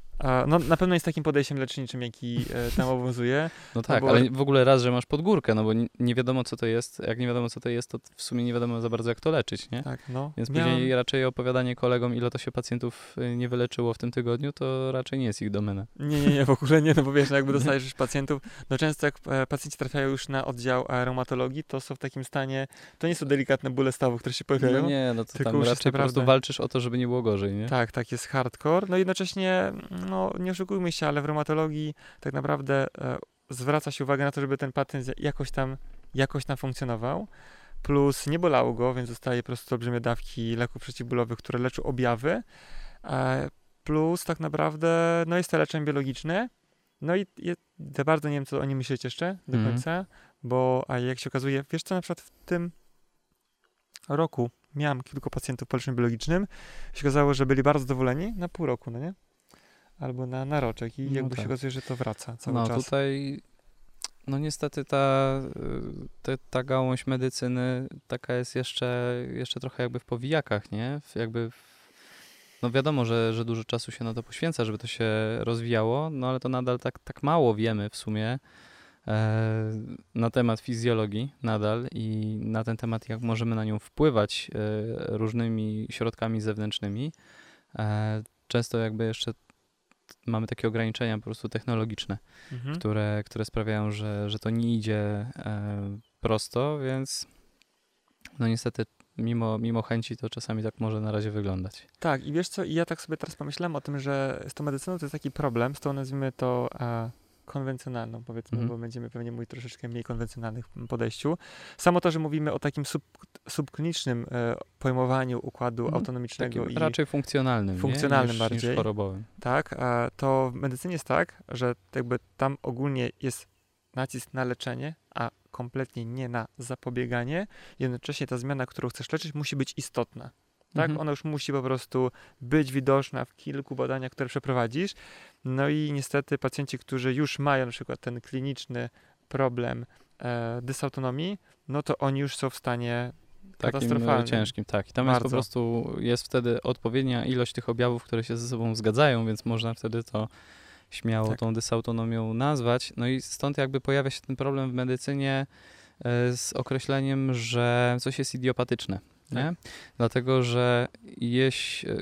No na pewno jest takim podejściem leczniczym, jaki e, tam <laughs> obowiązuje. No tak, bo- ale w ogóle raz, że masz podgórkę, no bo nie, wiadomo co to jest. Jak nie wiadomo co to jest, to w sumie nie wiadomo za bardzo jak to leczyć, nie? Tak, no. Więc Miałem- później raczej opowiadanie kolegom, ile to się pacjentów y, nie wyleczyło w tym tygodniu, to raczej nie jest ich domena. Nie, nie, nie, w ogóle nie, no bo wiesz, no jakby <laughs> dostajesz już pacjentów, no często jak e, pacjenci trafiają już na oddział e, reumatologii, to są w takim stanie, to nie są delikatne bóle stawów, które się pojawiają. No nie, no to tam raczej po prostu walczysz o to, żeby nie było gorzej, nie? Tak, tak, jest hardcore. No jednocześnie, no nie oszukujmy się, ale w reumatologii tak naprawdę e, zwraca się uwagę na to, żeby ten pacjent jakoś tam, jakoś tam funkcjonował. Plus nie bolało go, więc dostaje po prostu olbrzymie dawki leków przeciwbólowych, które leczą objawy. E, plus tak naprawdę, no jest to leczenie biologiczne. No i je, za bardzo nie wiem, co o nim myśleć jeszcze do Mhm. końca, bo a jak się okazuje, wiesz co, na przykład w tym roku miałem kilku pacjentów po leczeniu biologicznym, się okazało, że byli bardzo zadowoleni na pół roku, no nie? Albo na, na roczek i No jakby tak. się okazuje, że to wraca cały no czas. tutaj, no niestety ta, te, ta gałąź medycyny taka jest jeszcze, jeszcze trochę jakby w powijakach, nie? W, jakby w, no wiadomo, że, że dużo czasu się na to poświęca, żeby to się rozwijało, no ale to nadal tak, tak mało wiemy w sumie e, na temat fizjologii nadal i na ten temat, jak możemy na nią wpływać e, różnymi środkami zewnętrznymi. E, często jakby jeszcze mamy takie ograniczenia po prostu technologiczne Mhm. które, które sprawiają, że, że to nie idzie e, prosto, więc no niestety mimo, mimo chęci to czasami tak może na razie wyglądać. Tak, i wiesz co, i ja tak sobie teraz pomyślałem o tym, że z tą medycyną to jest taki problem, z tą nazwijmy to e, konwencjonalną, powiedzmy, Mhm. bo będziemy pewnie mówić troszeczkę mniej konwencjonalnych podejściu. Samo to, że mówimy o takim sub, subklinicznym e, pojmowaniu układu Mhm. autonomicznego i raczej funkcjonalnym, nie? funkcjonalnym niż, bardziej. niż chorobowym. tak, a to w medycynie jest tak, że jakby tam ogólnie jest nacisk na leczenie, a kompletnie nie na zapobieganie. Jednocześnie ta zmiana, którą chcesz leczyć, musi być istotna. Tak, Mhm. ona już musi po prostu być widoczna w kilku badaniach, które przeprowadzisz. No i niestety pacjenci, którzy już mają na przykład ten kliniczny problem e, dysautonomii, no to oni już są w stanie Takim e, ciężkim, tak. I tam jest po Bardzo. prostu, jest wtedy odpowiednia ilość tych objawów, które się ze sobą zgadzają, więc można wtedy to śmiało Tak. tą dysautonomią nazwać. No i stąd jakby pojawia się ten problem w medycynie e, z określeniem, że coś jest idiopatyczne, nie? Tak. Dlatego, że jeś, e,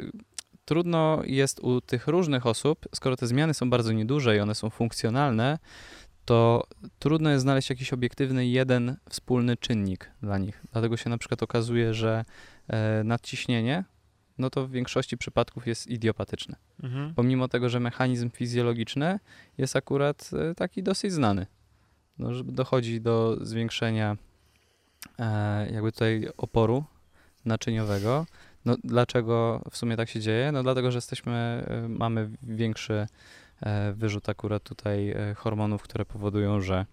trudno jest u tych różnych osób, skoro te zmiany są bardzo nieduże i one są funkcjonalne, to trudno jest znaleźć jakiś obiektywny jeden wspólny czynnik dla nich. Dlatego się na przykład okazuje, że e, nadciśnienie, no to w większości przypadków jest idiopatyczne. Mhm. Pomimo tego, że mechanizm fizjologiczny jest akurat e, taki dosyć znany. No, dochodzi do zwiększenia jakby tutaj oporu naczyniowego. No, dlaczego w sumie tak się dzieje? No dlatego, że jesteśmy, e, mamy większy e, wyrzut akurat tutaj e, hormonów, które powodują, że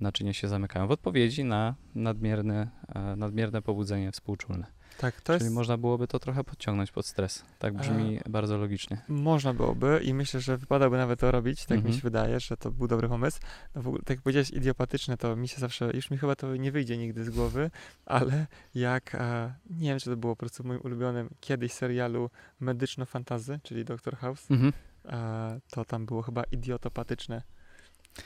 naczynia się zamykają w odpowiedzi na nadmierne, e, nadmierne pobudzenie współczulne. Tak, to Czyli jest... można byłoby to trochę podciągnąć pod stres. Tak brzmi bardzo logicznie. Można byłoby i myślę, że wypadałoby nawet to robić, tak mi Mhm. się wydaje, że to był dobry pomysł. No w ogóle, tak jak powiedziałeś, idiopatyczne, to mi się zawsze, już mi chyba to nie wyjdzie nigdy z głowy, ale jak, e, nie wiem, czy to było po prostu w moim ulubionym kiedyś serialu medyczno-fantazy, czyli Doctor House, Mhm. e, to tam było chyba idiotopatyczne.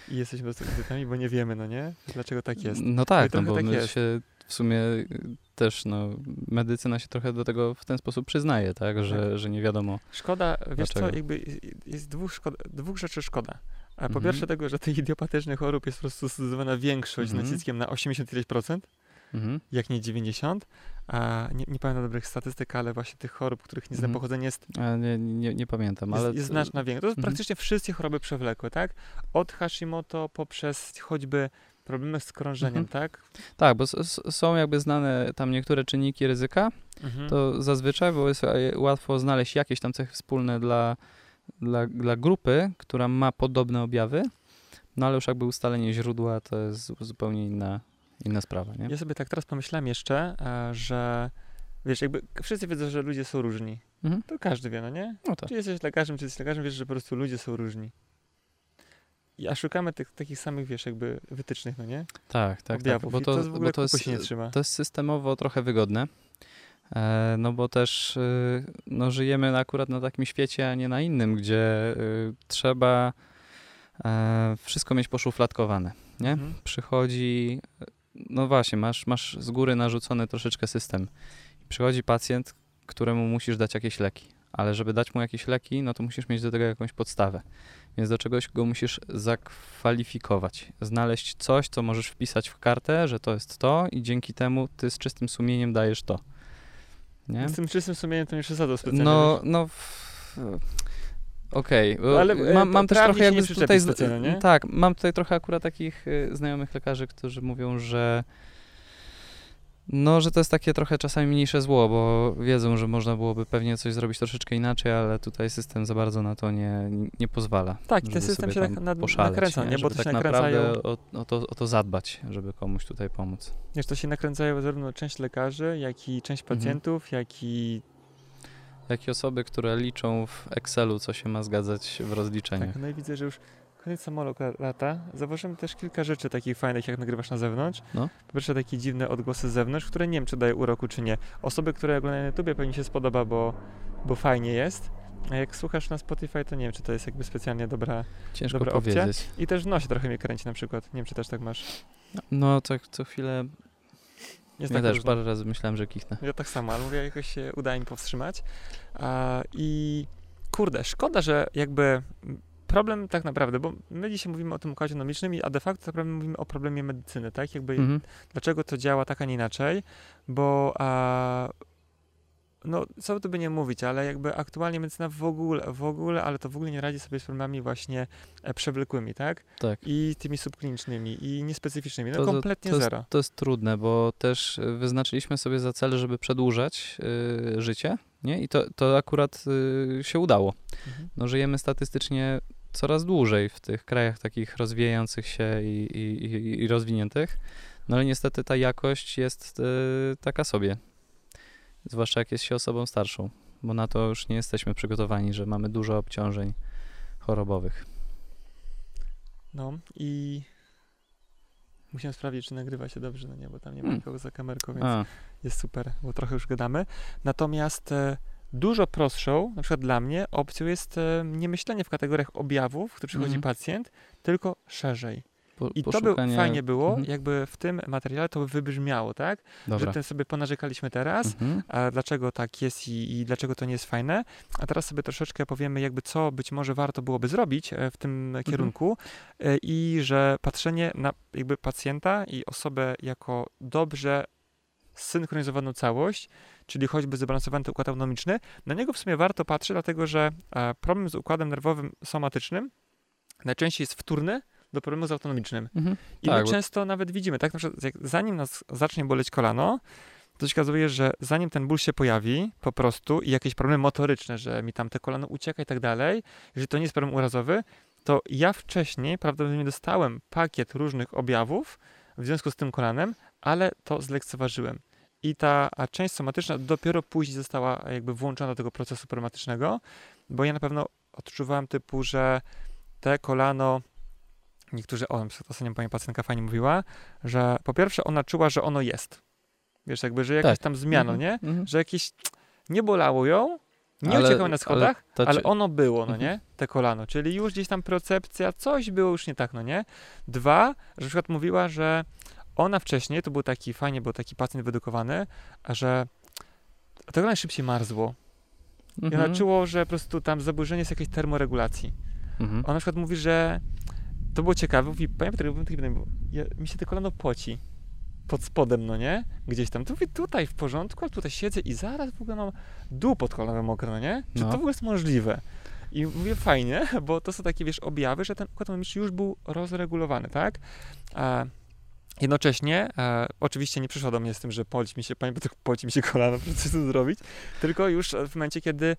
I jesteśmy po prostu idiotami, bo nie wiemy, no nie? Dlaczego tak jest. No tak, no trochę bo tak my jest. się w sumie y, też, no, medycyna się trochę do tego w ten sposób przyznaje, tak, że, że nie wiadomo. Szkoda, wiesz co, Dlaczego? jakby jest dwóch, szkoda, dwóch rzeczy szkoda. A po Mhm. pierwsze tego, że tych idiopatycznych chorób jest po prostu zdecydowana większość z Mhm. naciskiem na 80 ileś procent, Mhm. jak nie 90. A nie, nie pamiętam dobrych statystyk, ale właśnie tych chorób, których nie znam Mhm. pochodzenia jest, A nie, nie, nie pamiętam, jest, ale... jest znaczna większość. To jest Mhm. praktycznie wszystkie choroby przewlekłe, tak? Od Hashimoto poprzez choćby problemy z krążeniem, Mhm. tak? Tak, bo są jakby znane tam niektóre czynniki ryzyka, Mhm. to zazwyczaj, bo jest e, łatwo znaleźć jakieś tam cechy wspólne dla, dla, dla grupy, która ma podobne objawy, no ale już jakby ustalenie źródła to jest zu- zupełnie inna, inna sprawa, nie? Ja sobie tak teraz pomyślałem jeszcze, e, że wiesz, jakby wszyscy wiedzą, że ludzie są różni. Mhm. To każdy wie, no nie? No tak. Czy jesteś lekarzem, czy jesteś lekarzem, wiesz, że po prostu ludzie są różni. A szukamy tych takich samych, wiesz, jakby wytycznych, no nie? Tak, tak, Objawów. tak, bo to, to, w ogóle bo to, jest, się nie trzyma. to jest systemowo trochę wygodne, e, no bo też y, no, żyjemy akurat na takim świecie, a nie na innym, gdzie y, trzeba e, wszystko mieć poszufladkowane, nie? Mhm. Przychodzi, no właśnie, masz, masz z góry narzucony troszeczkę system. Przychodzi pacjent, któremu musisz dać jakieś leki, ale żeby dać mu jakieś leki, no to musisz mieć do tego jakąś podstawę. Więc do czegoś go musisz zakwalifikować, znaleźć coś, co możesz wpisać w kartę, że to jest to i dzięki temu ty z czystym sumieniem dajesz to. Nie? Z tym czystym sumieniem to nie przesadzał specjalnie. No, no. w- Okej, bo Ale, e, mam, mam też trochę jakby tutaj. z-? Tak, mam tutaj trochę akurat takich y, znajomych lekarzy, którzy mówią, że. No, że to jest takie trochę czasami mniejsze zło, bo wiedzą, że można byłoby pewnie coś zrobić troszeczkę inaczej, ale tutaj system za bardzo na to nie, nie pozwala. Tak, ten system się tak nad, poszaleć, nakręca, nie? Bo to się tak nakręcają, naprawdę o, o, to, o to zadbać, żeby komuś tutaj pomóc. wiesz, to się nakręcają zarówno część lekarzy, jak i część Mhm. pacjentów, jak i Jak i osoby, które liczą w Excelu, co się ma zgadzać w rozliczeniach. tak, no i widzę, że już koniec lata. Zauważyłem też kilka rzeczy takich fajnych, jak nagrywasz na zewnątrz. No. Po pierwsze takie dziwne odgłosy z zewnątrz, które nie wiem, czy daje uroku, czy nie. Osoby, które oglądają na YouTubie, pewnie się spodoba, bo, bo fajnie jest. A jak słuchasz na Spotify, to nie wiem, czy to jest jakby specjalnie dobra. Ciężko Dobra opcja. powiedzieć. I też w nosie trochę mnie kręci na przykład. Nie wiem, czy też tak masz. No, tak co chwilę. Jest ja tak też parę razy myślałem, że kichnę. Ja tak samo, ale mówię, jakoś się udaje mi powstrzymać. I kurde, szkoda, że jakby problem tak naprawdę, bo my dzisiaj mówimy o tym układzie nomicznym, a de facto tak naprawdę mówimy o problemie medycyny, tak? Jakby Mhm. dlaczego to działa tak, a nie inaczej, bo a, no, co tu by nie mówić, ale jakby aktualnie medycyna w ogóle, w ogóle, ale to w ogóle nie radzi sobie z problemami właśnie e, przewlekłymi, tak? Tak. I tymi subklinicznymi i niespecyficznymi, no To- kompletnie to jest, zero. To jest trudne, bo też y, wyznaczyliśmy sobie za cel, żeby przedłużać y, życie, nie? I to, to akurat y, się udało. Mhm. No, żyjemy statystycznie coraz dłużej w tych krajach takich rozwijających się i, i, i, rozwiniętych, no ale niestety ta jakość jest y, taka sobie. Zwłaszcza jak jest się osobą starszą, bo na to już nie jesteśmy przygotowani, że mamy dużo obciążeń chorobowych. No i musiałem sprawdzić, czy nagrywa się dobrze, no nie, bo tam nie ma Hmm. nikogo za kamerką, więc A, jest super, bo trochę już gadamy. Natomiast e, dużo prostszą, na przykład dla mnie, opcją jest e, nie myślenie w kategoriach objawów, który przychodzi Mhm. pacjent, tylko szerzej. po, I to by poszukanie... fajnie było, Mhm. jakby w tym materiale to by wybrzmiało, tak? Dobra. Że tym sobie ponarzekaliśmy teraz, Mhm. a dlaczego tak jest i, i dlaczego to nie jest fajne. A teraz sobie troszeczkę powiemy, jakby co być może warto byłoby zrobić e, w tym kierunku e, i że patrzenie na jakby pacjenta i osobę jako dobrze synchronizowaną całość, czyli choćby zbalansowany układ autonomiczny, na niego w sumie warto patrzeć, dlatego że e, problem z układem nerwowym somatycznym najczęściej jest wtórny do problemu z autonomicznym. Mhm. I Tak, my bo- często nawet widzimy, tak? Na przykład, jak zanim nas zacznie boleć kolano, to się okazuje, że zanim ten ból się pojawi po prostu i jakieś problemy motoryczne, że mi tam te kolano ucieka i tak dalej, jeżeli to nie jest problem urazowy, to ja wcześniej prawdopodobnie dostałem pakiet różnych objawów w związku z tym kolanem, ale to zlekceważyłem. I ta część somatyczna dopiero później została jakby włączona do tego procesu problematycznego, bo ja na pewno odczuwałem typu, że te kolano, niektórzy, o, ostatnio pani pacjentka fajnie mówiła, że po pierwsze ona czuła, że ono jest. Wiesz, jakby, że jakaś Tak. tam zmiana, Mhm. nie? Mhm. Że jakieś, nie bolało ją, nie Ale- na schodach, ale czy- ono było, no Mhm. nie? Te kolano, czyli już gdzieś tam percepcja, coś było już nie tak, no nie? Dwa, że na przykład mówiła, że ona wcześniej, to był taki, fajnie, był taki pacjent wyedukowany, a że to kolano szybciej marzło. I ona Mhm. czuło, że po prostu tam zaburzenie jest jakiejś termoregulacji. Mhm. Ona na przykład mówi, że to było ciekawe, mówi, taki pytanie, bo ja, mi się te kolano poci pod spodem, no nie? Gdzieś tam. To mówię, tutaj w porządku, ale tutaj siedzę i zaraz w ogóle mam dół pod kolanem mokre, no nie? Czy No. to w ogóle jest możliwe? I mówię, fajnie, <laughs> bo to są takie, wiesz, objawy, że ten układ już był rozregulowany, tak? A jednocześnie, e, oczywiście nie przyszła do mnie z tym, że poci mi się, panie Piotrek, poci mi się kolano, <laughs> proszę coś zrobić, tylko już w momencie, kiedy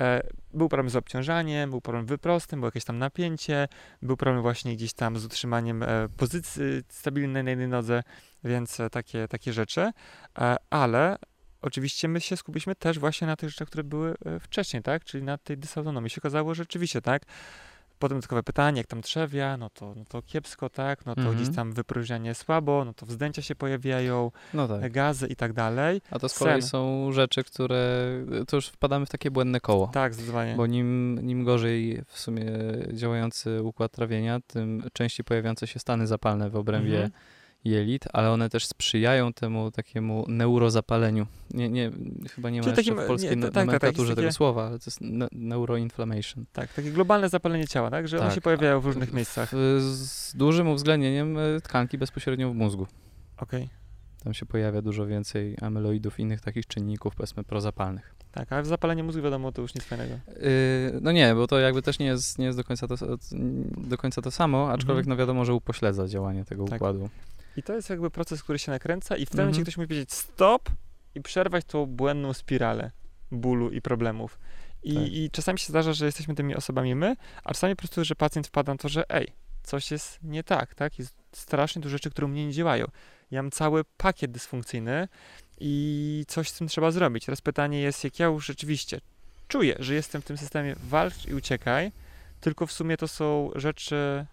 e, był problem z obciążaniem, był problem wyprostem, było jakieś tam napięcie, był problem właśnie gdzieś tam z utrzymaniem e, pozycji stabilnej na jednej nodze, więc e, takie, takie rzeczy, e, ale oczywiście my się skupiliśmy też właśnie na tych rzeczach, które były e, wcześniej, tak, czyli na tej dysautonomii. się okazało, że rzeczywiście, tak, Potem dodatkowe pytanie, jak tam trzewia, no to, no to kiepsko, tak, no to Mhm. gdzieś tam wypróżnianie słabo, no to wzdęcia się pojawiają, No tak. gazy i tak dalej. A to z kolei sen. są rzeczy, które to już wpadamy w takie błędne koło. Tak, zdecydowanie. Bo nim, nim gorzej w sumie działający układ trawienia, tym częściej pojawiające się stany zapalne w obrębie Mhm. Jelit, ale one też sprzyjają temu takiemu neurozapaleniu. Nie, nie, chyba nie ma Czyli jeszcze takim- w polskiej nie, no- tak, tak, tak, nomenklaturze jest tego takie- słowa, ale to jest ne- neuroinflammation. Tak, takie globalne zapalenie ciała, tak, że one Tak. się pojawiają w różnych miejscach. W, z dużym uwzględnieniem e, tkanki bezpośrednio w mózgu. Okej, Tam się pojawia dużo więcej amyloidów i innych takich czynników, powiedzmy, prozapalnych. tak, ale zapalenie mózgu wiadomo, to już nic fajnego. Yy, no nie, bo to jakby też nie jest, nie jest do, końca to, do końca to samo, aczkolwiek Mhm. no wiadomo, że upośledza działanie tego Tak. układu. I to jest jakby proces, który się nakręca i w tym Mhm. momencie ktoś musi powiedzieć stop i przerwać tą błędną spiralę bólu i problemów. I, Tak. I czasami się zdarza, że jesteśmy tymi osobami my, a czasami po prostu, że pacjent wpada na to, że ej, coś jest nie tak, tak? Jest strasznie dużo rzeczy, które u mnie nie działają. Ja mam cały pakiet dysfunkcyjny i coś z tym trzeba zrobić. Teraz pytanie jest, jak ja już rzeczywiście czuję, że jestem w tym systemie walcz i uciekaj, tylko w sumie to są rzeczy,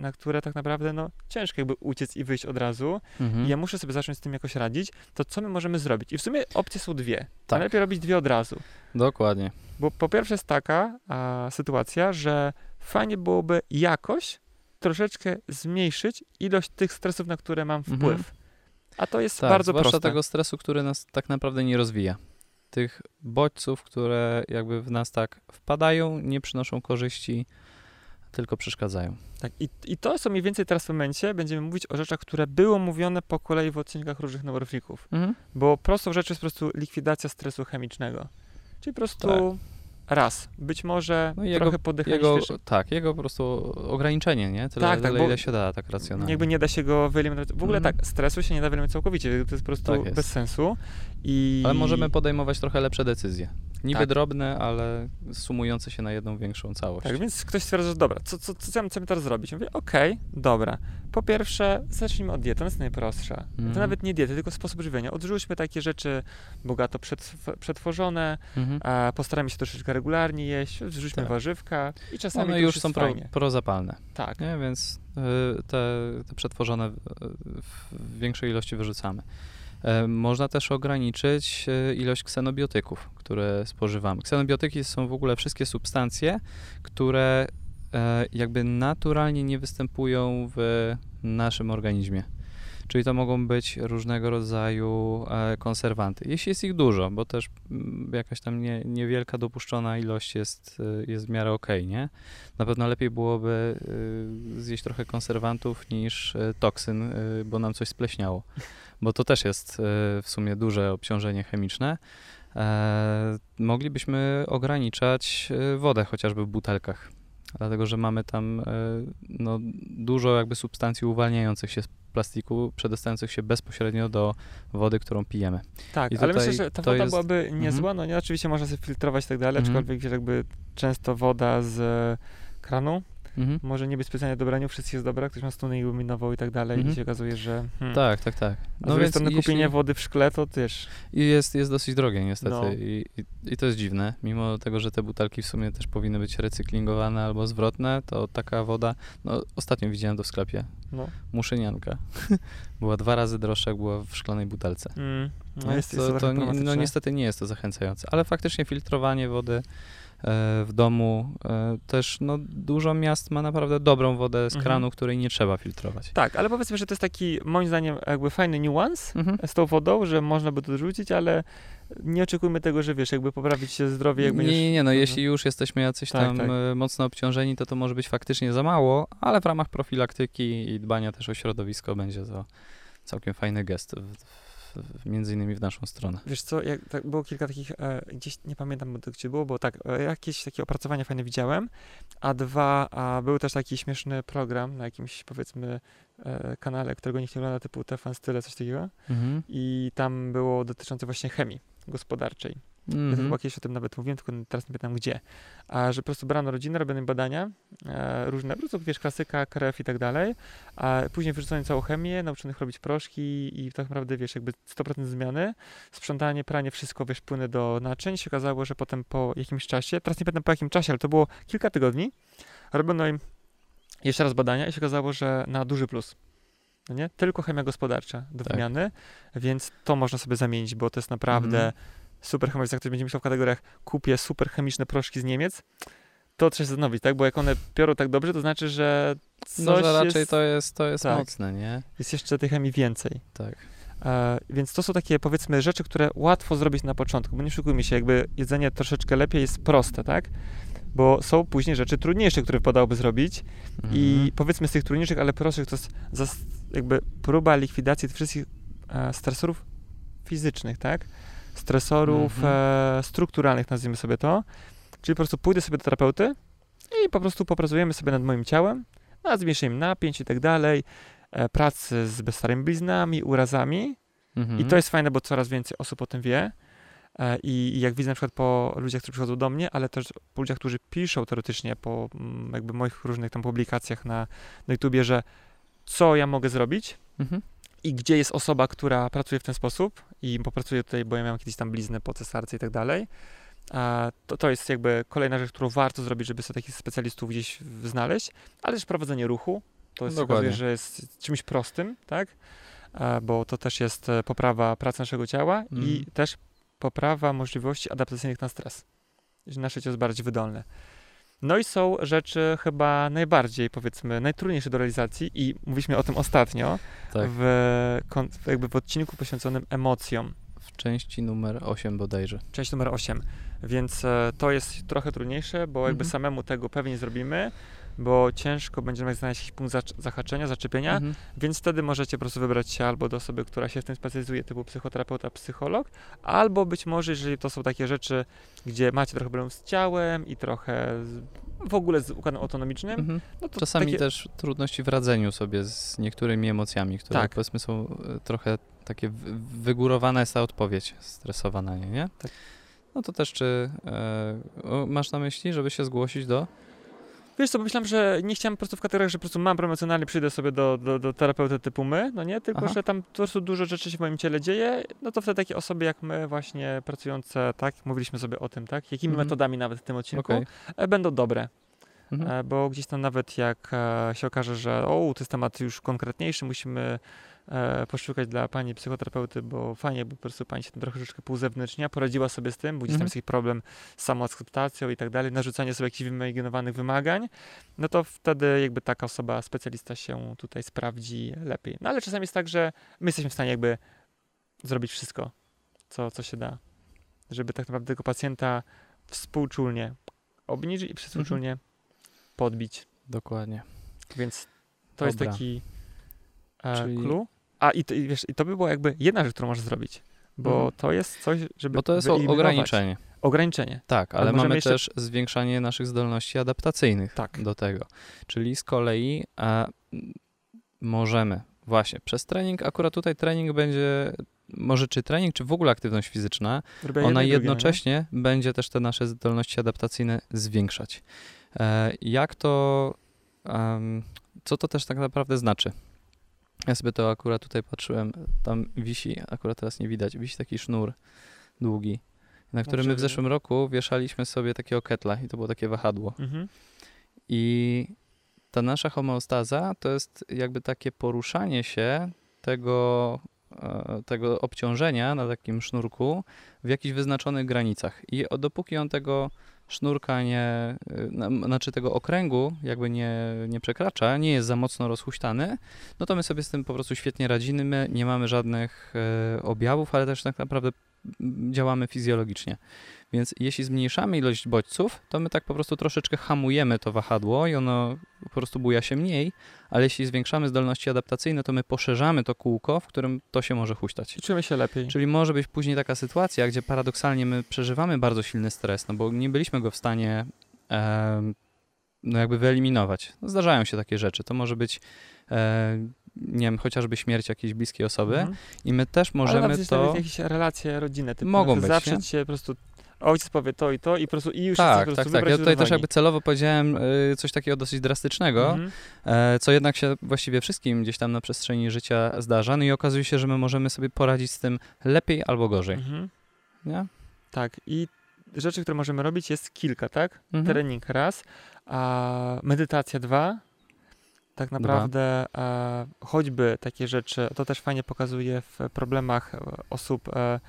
na które tak naprawdę no, ciężko jakby uciec i wyjść od razu. Mhm. I ja muszę sobie zacząć z tym jakoś radzić, to co my możemy zrobić? I w sumie opcje są dwie. Tak. Najlepiej robić dwie od razu. Dokładnie. Bo po pierwsze jest taka a, sytuacja, że fajnie byłoby jakoś troszeczkę zmniejszyć ilość tych stresów, na które mam Mhm. wpływ. A to jest Tak, bardzo zwłaszcza proste. tego stresu, który nas tak naprawdę nie rozwija. Tych bodźców, które jakby w nas tak wpadają, nie przynoszą korzyści, tylko przeszkadzają. Tak, i, I to, co mniej więcej teraz w momencie, będziemy mówić o rzeczach, które były mówione po kolei w odcinkach różnych neuroflików. Mhm. Bo prostą rzeczą jest po prostu likwidacja stresu chemicznego. Czyli po prostu raz, być może Tak. No jego- trochę Jego, świeżym. tak, jego po prostu ograniczenie, nie? Tyle, Tak, tak, tyle bo ile się da, tak racjonalnie. Jakby nie da się go wyeliminować. W ogóle Mhm. tak, stresu się nie da wyeliminować całkowicie, to jest po prostu Tak jest. bez sensu. I... Ale możemy podejmować trochę lepsze decyzje. Niby Tak. drobne, ale sumujące się na jedną większą całość. Tak, więc ktoś stwierdza, że dobra, co, co, co co mam teraz zrobić? Mówię, okej, dobra. Po pierwsze, zacznijmy od diety, ona jest najprostsza. Mhm. To nawet nie diety, tylko sposób żywienia. Odrzućmy takie rzeczy bogato przetw- przetworzone, Mhm. a postarajmy się troszeczkę regularnie jeść, wrzućmy Tak. warzywka i czasami One już są pro, prozapalne, Tak, nie? więc y, te, te przetworzone w, w większej ilości wyrzucamy. E, Można też ograniczyć e, ilość ksenobiotyków, które spożywamy. Ksenobiotyki są w ogóle wszystkie substancje, które e, jakby naturalnie nie występują w naszym organizmie. Czyli to mogą być różnego rodzaju konserwanty. Jeśli jest ich dużo, bo też mm, jakaś tam nie, niewielka dopuszczona ilość jest, jest w miarę okej, nie? Na pewno lepiej byłoby zjeść trochę konserwantów niż toksyn, bo nam coś spleśniało. Bo to też jest y, w sumie duże obciążenie chemiczne. E, moglibyśmy ograniczać y, wodę chociażby w butelkach, dlatego że mamy tam e, no, dużo jakby substancji uwalniających się z plastiku, przedostających się bezpośrednio do wody, którą pijemy. Tak, I ale myślę, że ta woda jest- byłaby niezła, Mhm. no nie, oczywiście można sobie filtrować i tak dalej, Mhm. aczkolwiek wiesz, jakby często woda z e, kranu Mhm. może nie być specjalnie do brania, wszystkich jest dobra, ktoś ma stuny iluminował i tak dalej Mhm. i się okazuje, że hmm. Tak, tak, tak. A z drugiej strony kupienie jeśli- wody w szkle to też, I jest, jest dosyć drogie niestety No. I, i, i to jest dziwne, mimo tego, że te butelki w sumie też powinny być recyklingowane albo zwrotne, to taka woda, no ostatnio widziałem to w sklepie, no, muszynianka, <laughs> była dwa razy droższa jak była w szklanej butelce. mm, no jest, jest to, to, to ni- no niestety nie jest to zachęcające, ale faktycznie filtrowanie wody e, w domu e, też no, dużo miast ma naprawdę dobrą wodę z Mhm. kranu, której nie trzeba filtrować. Tak, ale powiedzmy, że to jest taki, moim zdaniem, jakby fajny niuans Mhm. z tą wodą, że można by to dorzucić, ale nie oczekujmy tego, że wiesz, jakby poprawić się zdrowie, jak nie, nie, nie, no Mhm. jeśli już jesteśmy jacyś Tak, tam tak. e, mocno obciążeni, to to może być faktycznie za mało, ale w ramach profilaktyki i dbania też o środowisko będzie to całkiem fajny gest, w, w, między innymi w naszą stronę. Wiesz co, jak, tak, było kilka takich, e, gdzieś nie pamiętam gdzie było, bo tak, e, jakieś takie opracowania fajne widziałem, a dwa, a był też taki śmieszny program na jakimś powiedzmy e, kanale, którego nikt nie ogląda, typu TFN Style, coś takiego Mhm. i tam było dotyczące właśnie chemii gospodarczej. Mhm. chyba kiedyś o tym nawet mówiłem, tylko teraz nie pamiętam gdzie. A że po prostu brano rodzinę, robiono badania, e, różne, po prostu wiesz, klasyka, krew i tak dalej, a później wyrzucono całą chemię, nauczonych robić proszki i tak naprawdę, wiesz, jakby 100% zmiany, sprzątanie, pranie, wszystko, wiesz, płynę do naczyń. się okazało, że potem po jakimś czasie, teraz nie pamiętam po jakim czasie, ale to było kilka tygodni, robiono im jeszcze raz badania i się okazało, że na duży plus. No nie? Tylko chemia gospodarcza do Tak. wymiany, więc to można sobie zamienić, bo to jest naprawdę Mhm. Super chemia. Jak ktoś będzie myślał w kategoriach kupię super chemiczne proszki z Niemiec, to trzeba się zastanowić, tak? Bo jak one piorą tak dobrze, to znaczy, że coś No, że raczej jest, to jest, to jest tak. mocne, nie? jest jeszcze tej chemii więcej. Tak. E, więc to są takie, powiedzmy, rzeczy, które łatwo zrobić na początku, bo nie szukujmy się, jakby jedzenie troszeczkę lepiej jest proste, tak? Bo są później rzeczy trudniejsze, które wypadałoby zrobić i Mhm. powiedzmy z tych trudniejszych, ale prostszych, to jest jakby próba likwidacji tych wszystkich e, stresorów fizycznych, tak? Stresorów Mhm. e, strukturalnych, nazwijmy sobie to. Czyli po prostu pójdę sobie do terapeuty i po prostu popracujemy sobie nad moim ciałem, nad zmniejszeniem napięć i tak dalej, e, pracy z bezstarymi bliznami, urazami. Mhm. I to jest fajne, bo coraz więcej osób o tym wie. E, I, I jak widzę na przykład po ludziach, którzy przychodzą do mnie, ale też po ludziach, którzy piszą teoretycznie po mm, jakby moich różnych tam publikacjach na, na YouTubie, że co ja mogę zrobić Mhm. i gdzie jest osoba, która pracuje w ten sposób i popracuje tutaj, bo ja miałem kiedyś tam bliznę po cesarce i tak dalej. To, to jest jakby kolejna rzecz, którą warto zrobić, żeby sobie takich specjalistów gdzieś znaleźć, ale też prowadzenie ruchu. To jest Dokładnie. okazuje, że jest czymś prostym, tak? Bo to też jest e, poprawa pracy naszego ciała i Mhm. też poprawa możliwości adaptacyjnych na stres. Że nasze ciało jest bardziej wydolne. No i są rzeczy chyba najbardziej, powiedzmy, najtrudniejsze do realizacji i mówiliśmy o tym ostatnio Tak. w, jakby w odcinku poświęconym emocjom, W części numer 8 bodajże. część numer 8. Więc e, to jest trochę trudniejsze, bo jakby Mhm. samemu tego pewnie nie zrobimy, bo ciężko będziemy znaleźć jakiś punkt zahaczenia, zaczepienia, Mhm. więc wtedy możecie po prostu wybrać się albo do osoby, która się w tym specjalizuje, typu psychoterapeuta, psycholog, albo być może, jeżeli to są takie rzeczy, gdzie macie trochę problem z ciałem i trochę w ogóle z układem autonomicznym, Mhm. no to Czasami takie, też trudności w radzeniu sobie z niektórymi emocjami, które Tak. powiedzmy są e, trochę takie wy- wygórowana jest ta odpowiedź stresowa na nie, nie? Tak. No to też czy e, masz na myśli, żeby się zgłosić do? Wiesz co, pomyślałem, że nie chciałem po prostu w kategoriach, że po prostu mam promocjonalnie, przyjdę sobie do, do, do terapeuty typu my, no nie, tylko Aha. że tam po prostu dużo rzeczy się w moim ciele dzieje, no to wtedy takie osoby jak my właśnie pracujące, tak, mówiliśmy sobie o tym, tak, jakimi Mhm. metodami nawet w tym odcinku, Okej. e, będą dobre. Mhm. E, bo gdzieś tam nawet jak e, się okaże, że o, to jest temat już konkretniejszy, musimy e, poszukać dla pani psychoterapeuty, bo fajnie, bo po prostu pani się trochę troszeczkę półzewnętrznia, poradziła sobie z tym, bo gdzieś tam Mhm. jest jakiś problem z samoakceptacją i tak dalej, narzucanie sobie jakichś wyimaginowanych wymagań, no to wtedy jakby taka osoba, specjalista się tutaj sprawdzi lepiej. No ale czasami jest tak, że my jesteśmy w stanie jakby zrobić wszystko, co, co się da, żeby tak naprawdę tego pacjenta współczulnie obniżyć i współczulnie podbić. Dokładnie. Więc to jest Dobra. taki e, Czyli- clue. A i to, i wiesz, i to by była jakby jedna rzecz, którą możesz zrobić, bo Mhm. to jest coś, żeby Bo to jest ograniczenie. Ograniczenie. Tak, ale możemy mamy jeszcze- też zwiększanie naszych zdolności adaptacyjnych Tak. do tego. Czyli z kolei a, możemy właśnie przez trening, akurat tutaj trening będzie, może czy trening, czy w ogóle aktywność fizyczna, Robię jedno ona i drugie, jednocześnie będzie też te nasze zdolności adaptacyjne zwiększać. E, jak to, co to też tak naprawdę znaczy? Ja sobie to akurat tutaj patrzyłem, tam wisi, akurat teraz nie widać, wisi taki sznur długi, na którym my w zeszłym roku wieszaliśmy sobie takiego ketla i to było takie wahadło. Mhm. I ta nasza homeostaza to jest jakby takie poruszanie się tego, e, tego obciążenia na takim sznurku w jakichś wyznaczonych granicach. I dopóki on tego sznurka nie, y, na- znaczy tego okręgu jakby nie, nie przekracza, nie jest za mocno rozhuśtany, no to my sobie z tym po prostu świetnie radzimy, my nie mamy żadnych e, objawów, ale też tak naprawdę działamy fizjologicznie. Więc jeśli zmniejszamy ilość bodźców, to my tak po prostu troszeczkę hamujemy to wahadło i ono po prostu buja się mniej, ale jeśli zwiększamy zdolności adaptacyjne, to my poszerzamy to kółko, w którym to się może huśtać. I czujemy się lepiej. Czyli może być później taka sytuacja, gdzie paradoksalnie my przeżywamy bardzo silny stres, no bo nie byliśmy go w stanie em, no jakby wyeliminować. No Zdarzają się takie rzeczy. To może być e, nie wiem, chociażby śmierć jakiejś bliskiej osoby Mhm. i my też Ale możemy nawet to... jakieś relacje rodzinne. Typu, Mogą być, Zawsze nie? się po prostu ojciec powie to i to i po prostu i już Tak, po tak, prostu tak. wybrać Ja tutaj też jakby celowo powiedziałem y, coś takiego dosyć drastycznego, Mhm. e, co jednak się właściwie wszystkim gdzieś tam na przestrzeni życia zdarza. No i okazuje się, że my możemy sobie poradzić z tym lepiej albo gorzej. Mhm. Nie? Tak. I rzeczy, które możemy robić jest kilka, tak? Mhm. Trening raz, a medytacja dwa. Tak naprawdę e, choćby takie rzeczy, to też fajnie pokazuje w problemach osób e,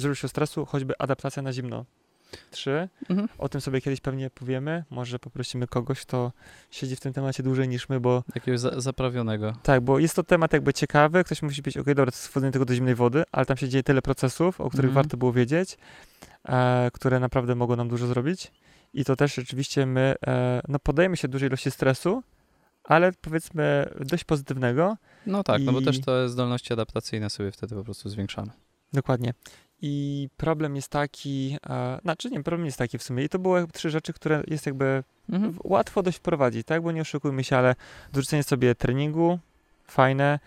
z żywiołem stresu, choćby adaptacja na zimno. Trzy. Mhm. O tym sobie kiedyś pewnie powiemy. Może poprosimy kogoś, kto siedzi w tym temacie dłużej niż my, bo Jakiegoś za, zaprawionego. tak, bo jest to temat jakby ciekawy. Ktoś musi być, okej, dobra, to jest wchodzenie tylko do zimnej wody, ale tam się dzieje tyle procesów, o których Mhm. warto było wiedzieć, e, które naprawdę mogą nam dużo zrobić. I to też rzeczywiście my e, no, podajemy się dużej ilości stresu, ale powiedzmy dość pozytywnego. No tak, no bo I- też te zdolności adaptacyjne sobie wtedy po prostu zwiększamy. Dokładnie. I problem jest taki, e, znaczy nie, problem jest taki w sumie. I to były trzy rzeczy, które jest jakby Mhm. łatwo dość wprowadzić, tak? Bo nie oszukujmy się, ale dorzucenie sobie treningu, fajne,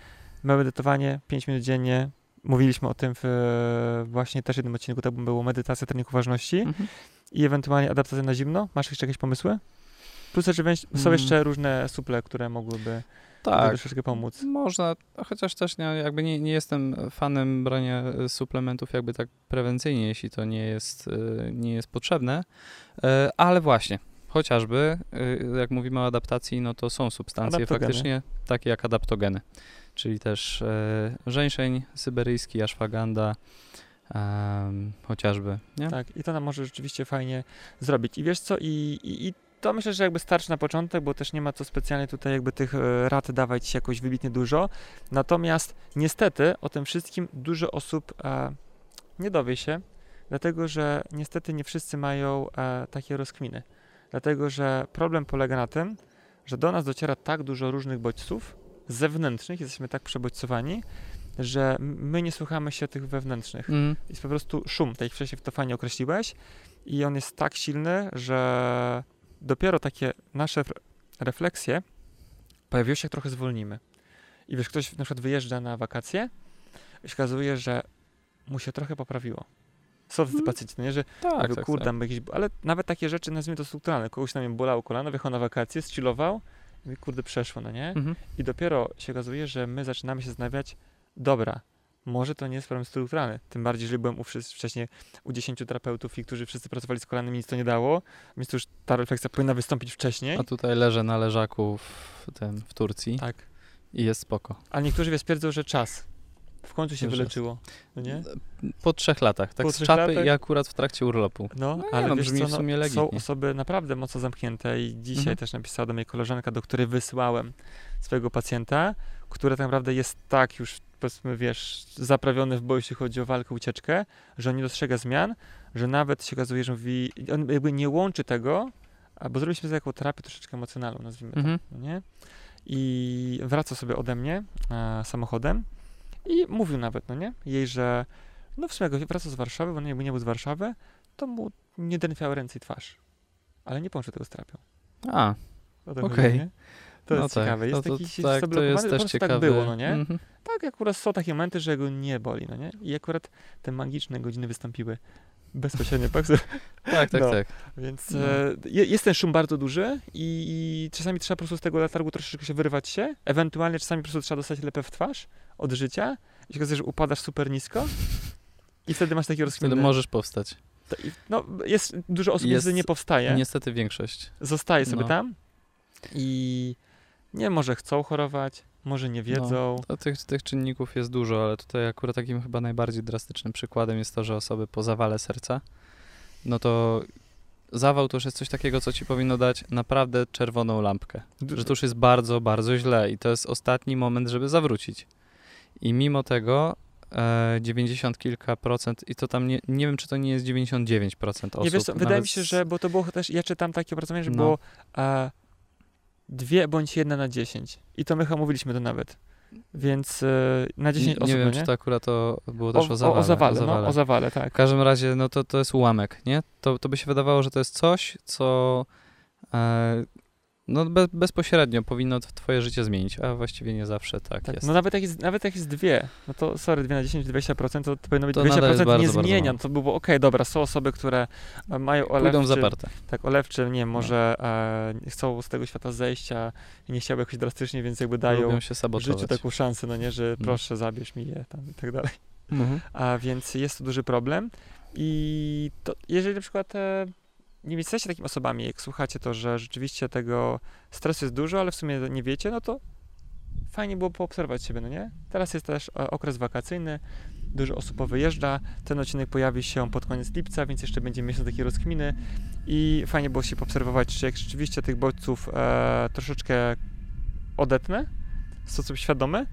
medytowanie 5 minut dziennie. Mówiliśmy o tym w e, właśnie też jednym odcinku, tak było medytacja, trening uważności Mhm. i ewentualnie adaptacja na zimno. Masz jeszcze jakieś pomysły? Plus oczywiście są Mm. jeszcze różne suple, które mogłyby Tak, troszeczkę pomóc. można, chociaż też nie, jakby nie, nie jestem fanem brania e, suplementów jakby tak prewencyjnie, jeśli to nie jest, e, nie jest potrzebne, E, ale właśnie, chociażby e, jak mówimy o adaptacji, no to są substancje Adaptogeny. faktycznie takie jak adaptogeny, czyli też e, żeńszeń syberyjski, ashwagandha, em, chociażby, nie? Tak, i to nam może rzeczywiście fajnie zrobić. I wiesz co, i, i, i to myślę, że jakby starczy na początek, bo też nie ma co specjalnie tutaj jakby tych e, rad dawać jakoś wybitnie dużo. Natomiast niestety o tym wszystkim dużo osób e, nie dowie się, dlatego że niestety nie wszyscy mają e, takie rozkminy. Dlatego, że problem polega na tym, że do nas dociera tak dużo różnych bodźców zewnętrznych, jesteśmy tak przebodźcowani, że my nie słuchamy się tych wewnętrznych Mm, jest po prostu szum, tak jak wcześniej to fajnie określiłeś i on jest tak silny, że dopiero takie nasze refleksje pojawiły się, jak trochę zwolnimy. I wiesz, ktoś na przykład wyjeżdża na wakacje i się okazuje, że mu się trochę poprawiło. Są tacy Mm. pacjenci, nie, że tak, jakby, tak, kurde, tak. mam jakieś, ale nawet takie rzeczy, nazwijmy to strukturalne, kogoś tam bolało kolano, wjechał na wakacje, zchillował i mówi, kurde, przeszło, no nie? Mhm. I dopiero się okazuje, że my zaczynamy się zastanawiać, dobra, może to nie jest problem strukturalny. Tym bardziej, że byłem u wcześniej u 10 terapeutów, i którzy wszyscy pracowali z kolanem i nic to nie dało, więc to już ta refleksja powinna wystąpić wcześniej. A tutaj leżę na leżaku w, w Turcji Tak. I jest spoko. A niektórzy wiesz, twierdzą, że czas. W końcu się Że- wyleczyło, no nie? Po trzech latach, tak Po z czapy latach? i akurat w trakcie urlopu. No, No ale no, wiesz co, w no, sumie są legitnie. osoby naprawdę mocno zamknięte i dzisiaj Mhm. też napisała do mnie koleżanka, do której wysłałem swojego pacjenta, który tak naprawdę jest tak już, powiedzmy, wiesz, zaprawiony w boju, jeśli chodzi o walkę, ucieczkę, że on nie dostrzega zmian, że nawet się okazuje, że mówi, on jakby nie łączy tego, bo zrobiliśmy to jako terapię troszeczkę emocjonalną, nazwijmy to, Mhm. no nie? I wraca sobie ode mnie e, samochodem i mówił nawet, no nie? Jej, że no w sumie jak wraca z Warszawy, bo on jakby nie był z Warszawy, to mu nie drętwiały ręce i twarz. Ale nie połączył tego z terapią. A, to Okej. nie? To no jest tak, ciekawe. Jest no to, taki tak, to jest też ciekawe. tak było, no nie? Mhm. Tak, akurat są takie momenty, że go nie boli, no nie? I akurat te magiczne godziny wystąpiły bezpośrednio, tak? <laughs> Tak, tak, No. tak. Więc No. e, je- jest ten szum bardzo duży i, i czasami trzeba po prostu z tego letargu troszeczkę się wyrywać się. Ewentualnie czasami po prostu trzeba dostać lepę w twarz od życia. I się okazuje, że upadasz super nisko i wtedy masz takie Wtedy rozkminy. możesz powstać. To No, jest dużo osób Jest- niestety nie powstaje, Niestety większość. zostaje sobie no. tam i nie może chcą chorować, może nie wiedzą. To tych, tych czynników jest dużo, ale tutaj akurat takim chyba najbardziej drastycznym przykładem jest to, że osoby po zawale serca, no to zawał to już jest coś takiego, co ci powinno dać naprawdę czerwoną lampkę. Że to już jest bardzo, bardzo źle i to jest ostatni moment, żeby zawrócić. I mimo tego e, 90 kilka procent, i to tam nie, nie wiem, czy to nie jest 99% osób. nie wiesz, co, wydaje mi się, że, bo to było też, ja czytam takie opracowanie, że No. było e, dwie bądź jedna na 10. I to my mówiliśmy to nawet. Więc e, na 10 nie, osób, nie wiem, no czy nie? to akurat to było też o, o, zawale. o zawale, o zawale. no, o zawale, tak. W każdym razie, no to, to jest ułamek, nie? To, to by się wydawało, że to jest coś, co e, no be, bezpośrednio powinno twoje życie zmienić, a właściwie nie zawsze tak, Tak, jest. no nawet jak, jest, nawet jak jest dwie, no to sorry, 2 na 10, 20%, to, to powinno być To nadal 20% jest bardzo, nie bardzo zmienia. No to by było okej, dobra, są osoby, które e, mają Pójdą w olewczy, zaparte. tak, olewczy, nie No. może e, chcą z tego świata zejścia i nie chciały jakoś drastycznie, więc jakby dają życiu taką szansę, no nie, że Mhm. proszę, zabierz mi je tam i tak dalej. Mhm. A więc jest to duży problem i to, jeżeli na przykład e, nie jesteście takimi osobami, jak słuchacie to, że rzeczywiście tego stresu jest dużo, ale w sumie nie wiecie, no to fajnie było poobserwować siebie, no nie? Teraz jest też e, okres wakacyjny, dużo osób powyjeżdża, ten odcinek pojawi się pod koniec lipca, więc jeszcze będzie miesiąc takiej rozkminy i fajnie było się poobserwować, czy jak rzeczywiście tych bodźców e, troszeczkę odetnę, w sposób świadomy,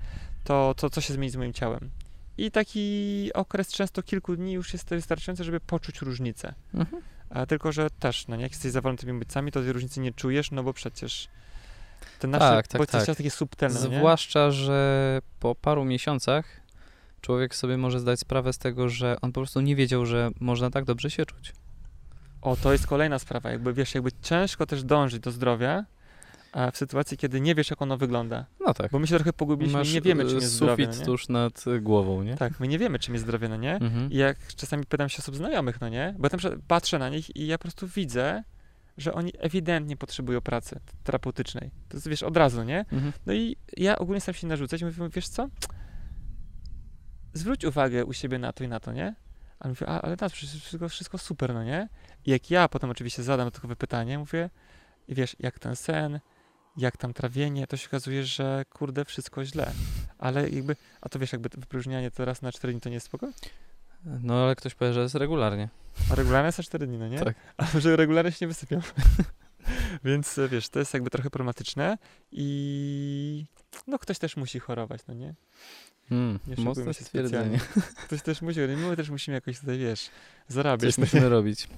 to, to co się zmieni z moim ciałem. I taki okres często kilku dni już jest wystarczający, żeby poczuć różnicę. Mhm. A tylko, że też, no nie, jak jesteś zawalony tymi bodźcami, to tej różnicy nie czujesz, no bo przecież te nasze Tak, tak, bodźce tak. są takie subtelne, no nie? Zwłaszcza, że po paru miesiącach człowiek sobie może zdać sprawę z tego, że on po prostu nie wiedział, że można tak dobrze się czuć. O, to jest kolejna sprawa, jakby wiesz, jakby ciężko też dążyć do zdrowia, w sytuacji, kiedy nie wiesz, jak ono wygląda. No tak. Bo my się trochę pogubiliśmy Masz i nie wiemy, czym e, jest zdrowie, sufit no tuż nad e, głową, nie? Tak, my nie wiemy, czym jest zdrowie, no nie? Mhm. I jak czasami pytam się osób znajomych, no nie? Bo przykład patrzę na nich i ja po prostu widzę, że oni ewidentnie potrzebują pracy terapeutycznej. To jest, wiesz, od razu, nie? Mhm. No i ja ogólnie staram się narzucać i mówię, wiesz co? Zwróć uwagę u siebie na to i na to, nie? A on mówi, a, ale tak, przecież wszystko, wszystko super, no nie? I jak ja potem oczywiście zadam dodatkowe pytanie, mówię, i wiesz, jak ten sen, jak tam trawienie, to się okazuje, że kurde, wszystko źle. Ale jakby, a to wiesz, jakby wypróżnianie to raz na 4 dni to nie jest spoko? No ale ktoś powie, że jest regularnie. A regularne jest na 4 dni, no nie? Tak. A <laughs> może regularnie się nie wysypiam. <laughs> Więc e, wiesz, to jest jakby trochę problematyczne i no ktoś też musi chorować, no nie? Hmm, Nie mocne się stwierdzenie. Ktoś też musi, my też musimy jakoś tutaj, wiesz, Coś zarabiać. no nie? musimy robić.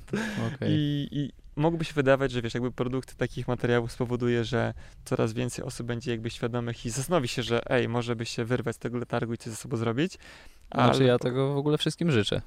Okej. I, I mogłoby się wydawać, że wiesz, jakby produkt takich materiałów spowoduje, że coraz więcej osób będzie jakby świadomych i zastanowi się, że ej, może by się wyrwać z tego letargu i coś ze sobą zrobić. Znaczy ja tego w ogóle wszystkim życzę.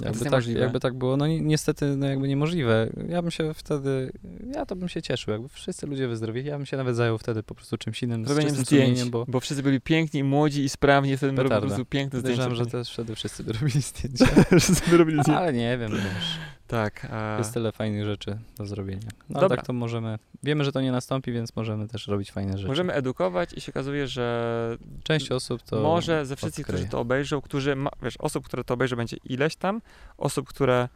Jakby tak, jakby tak było, no ni- niestety no jakby niemożliwe. Ja bym się wtedy, ja to bym się cieszył, jakby wszyscy ludzie wyzdrowili, ja bym się nawet zajął wtedy po prostu czymś innym, z Robieniem czystym zdjęć, bo bo wszyscy byli piękni, młodzi i sprawni, wtedy robią po prostu piękne zdjęcia. podejrzewam, że też wtedy wszyscy by robili zdjęcia. <laughs> Wszyscy by robili zdjęcia. Ale nie wiem, wiesz, Tak. A... jest tyle fajnych rzeczy do zrobienia. No Dobra. tak to możemy, wiemy, że to nie nastąpi, więc możemy też robić fajne rzeczy. Możemy edukować i się okazuje, że Część osób to może ze wszystkich, odkryje. którzy to obejrzą, którzy, ma, wiesz, osób, które to obejrzą będzie ileś tam, osób, które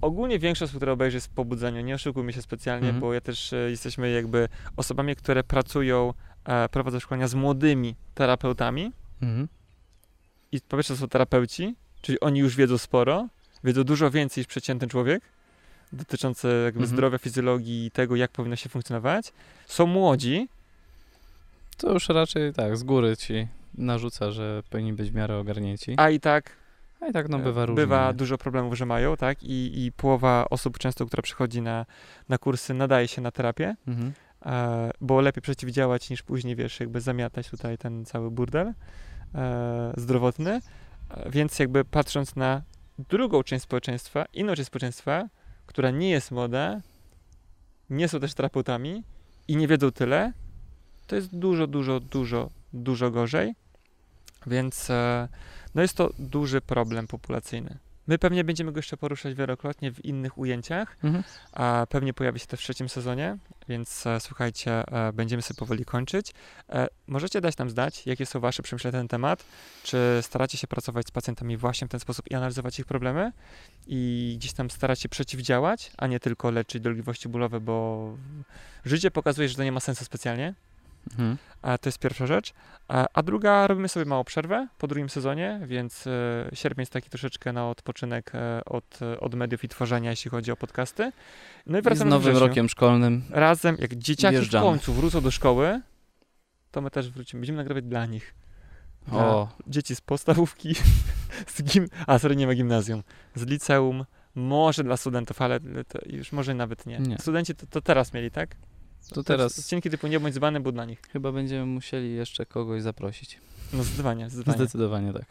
ogólnie większość osób, które obejrzy jest w pobudzeniu, nie oszukujmy się specjalnie, Mhm. bo ja też e, jesteśmy jakby osobami, które pracują e, prowadzę szkolenia z młodymi terapeutami Mhm. i po pierwsze są terapeuci, czyli oni już wiedzą sporo, wiedzą dużo więcej niż przeciętny człowiek dotyczące jakby Mhm. zdrowia, fizjologii i tego, jak powinno się funkcjonować. Są młodzi, To już raczej tak, z góry ci narzuca, że powinni być w miarę ogarnięci. a i tak A i tak no bywa e, różnie. bywa dużo problemów, że mają, tak? I, i połowa osób często, która przychodzi na, na kursy, nadaje się na terapię, Mhm. e, bo lepiej przeciwdziałać niż później, wiesz, jakby zamiatać tutaj ten cały burdel e, zdrowotny. E, więc jakby patrząc na drugą część społeczeństwa, inną część społeczeństwa, która nie jest młoda, nie są też terapeutami i nie wiedzą tyle, to jest dużo, dużo, dużo, dużo gorzej. Więc e, no jest to duży problem populacyjny. My pewnie będziemy go jeszcze poruszać wielokrotnie w innych ujęciach, Mhm. a pewnie pojawi się to w trzecim sezonie, więc e, słuchajcie, e, będziemy sobie powoli kończyć. E, możecie dać nam znać, jakie są wasze przemyślenia na ten temat, czy staracie się pracować z pacjentami właśnie w ten sposób i analizować ich problemy i gdzieś tam starać się przeciwdziałać, a nie tylko leczyć dolegliwości bólowe, bo życie pokazuje, że to nie ma sensu specjalnie. Mhm. A to jest pierwsza rzecz. A, a druga, robimy sobie małą przerwę po drugim sezonie, więc e, sierpień jest taki troszeczkę na odpoczynek e, od, e, od mediów i tworzenia, jeśli chodzi o podcasty. No i I z wracamy nowym rokiem szkolnym Razem, jak dzieciaki Wjeżdżamy. w końcu wrócą do szkoły, to my też wrócimy. Będziemy nagrywać dla nich. Dla O, dzieci z podstawówki, <laughs> z gim... a sorry, nie ma gimnazjum, z liceum, może dla studentów, ale już może nawet nie. Nie. Studenci to, to teraz mieli, tak? To teraz Odcinki typu nie bądź dzbany był dla nich. chyba będziemy musieli jeszcze kogoś zaprosić. No zdecydowanie, zdecydowanie. Zdecydowanie tak.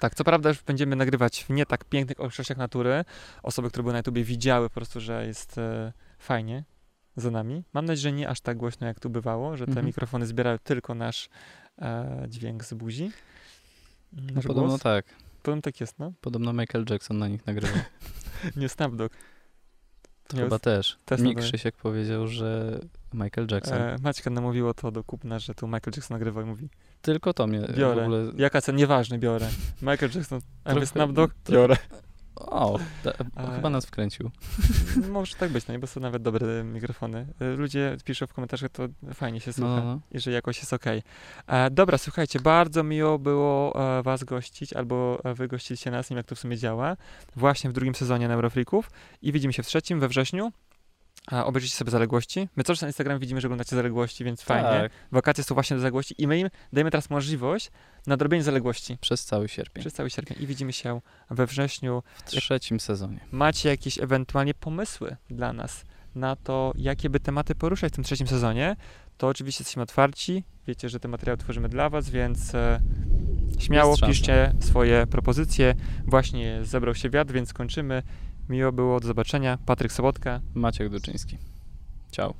Tak, co prawda już będziemy nagrywać w nie tak pięknych okolicznościach natury. Osoby, które były na YouTubie widziały po prostu, że jest e, fajnie za nami. Mam nadzieję, że nie aż tak głośno, jak tu bywało, że te Mhm. mikrofony zbierają tylko nasz e, dźwięk z buzi. No, Nasz podobno głos. tak. Podobno tak jest, no. Podobno Michael Jackson na nich nagrywał. <laughs> Nie Snapdog. To chyba też. Mi nadaje. Krzysiek powiedział, że Michael Jackson. E, Maćka namówiło to do kupna, że tu Michael Jackson nagrywał i mówi Tylko to mnie biorę. w ogóle... Jaka cena? Nieważne, biorę. Michael Jackson, Trochę- Snapdog? Biorę. O, ta, A- chyba nas wkręcił. <laughs> Może tak być, no i bo są nawet dobre mikrofony. E, Ludzie piszą w komentarzach, to fajnie się słucha. No, no, no. i że jakoś jest ok. E, dobra, słuchajcie, bardzo miło było e, Was gościć, albo e, Wy gościliście nas, nie wiem jak to w sumie działa, właśnie w drugim sezonie Neurofreaków i widzimy się w trzecim, we wrześniu. A obejrzyjcie sobie zaległości. My czas na Instagram widzimy, że oglądacie zaległości, więc fajnie. Tak, Wakacje są właśnie do zaległości i my im dajemy teraz możliwość nadrobienia zaległości przez cały sierpień. przez cały sierpień i widzimy się we wrześniu. W trzecim sezonie. Macie jakieś ewentualnie pomysły dla nas na to, jakie by tematy poruszać w tym trzecim sezonie, to oczywiście jesteśmy otwarci. Wiecie, że te materiały tworzymy dla Was, więc e, śmiało piszcie swoje propozycje. Właśnie zebrał się wiatr, więc kończymy. Miło było, do zobaczenia. Patryk Sobotka. Maciek Duczyński. Ciao.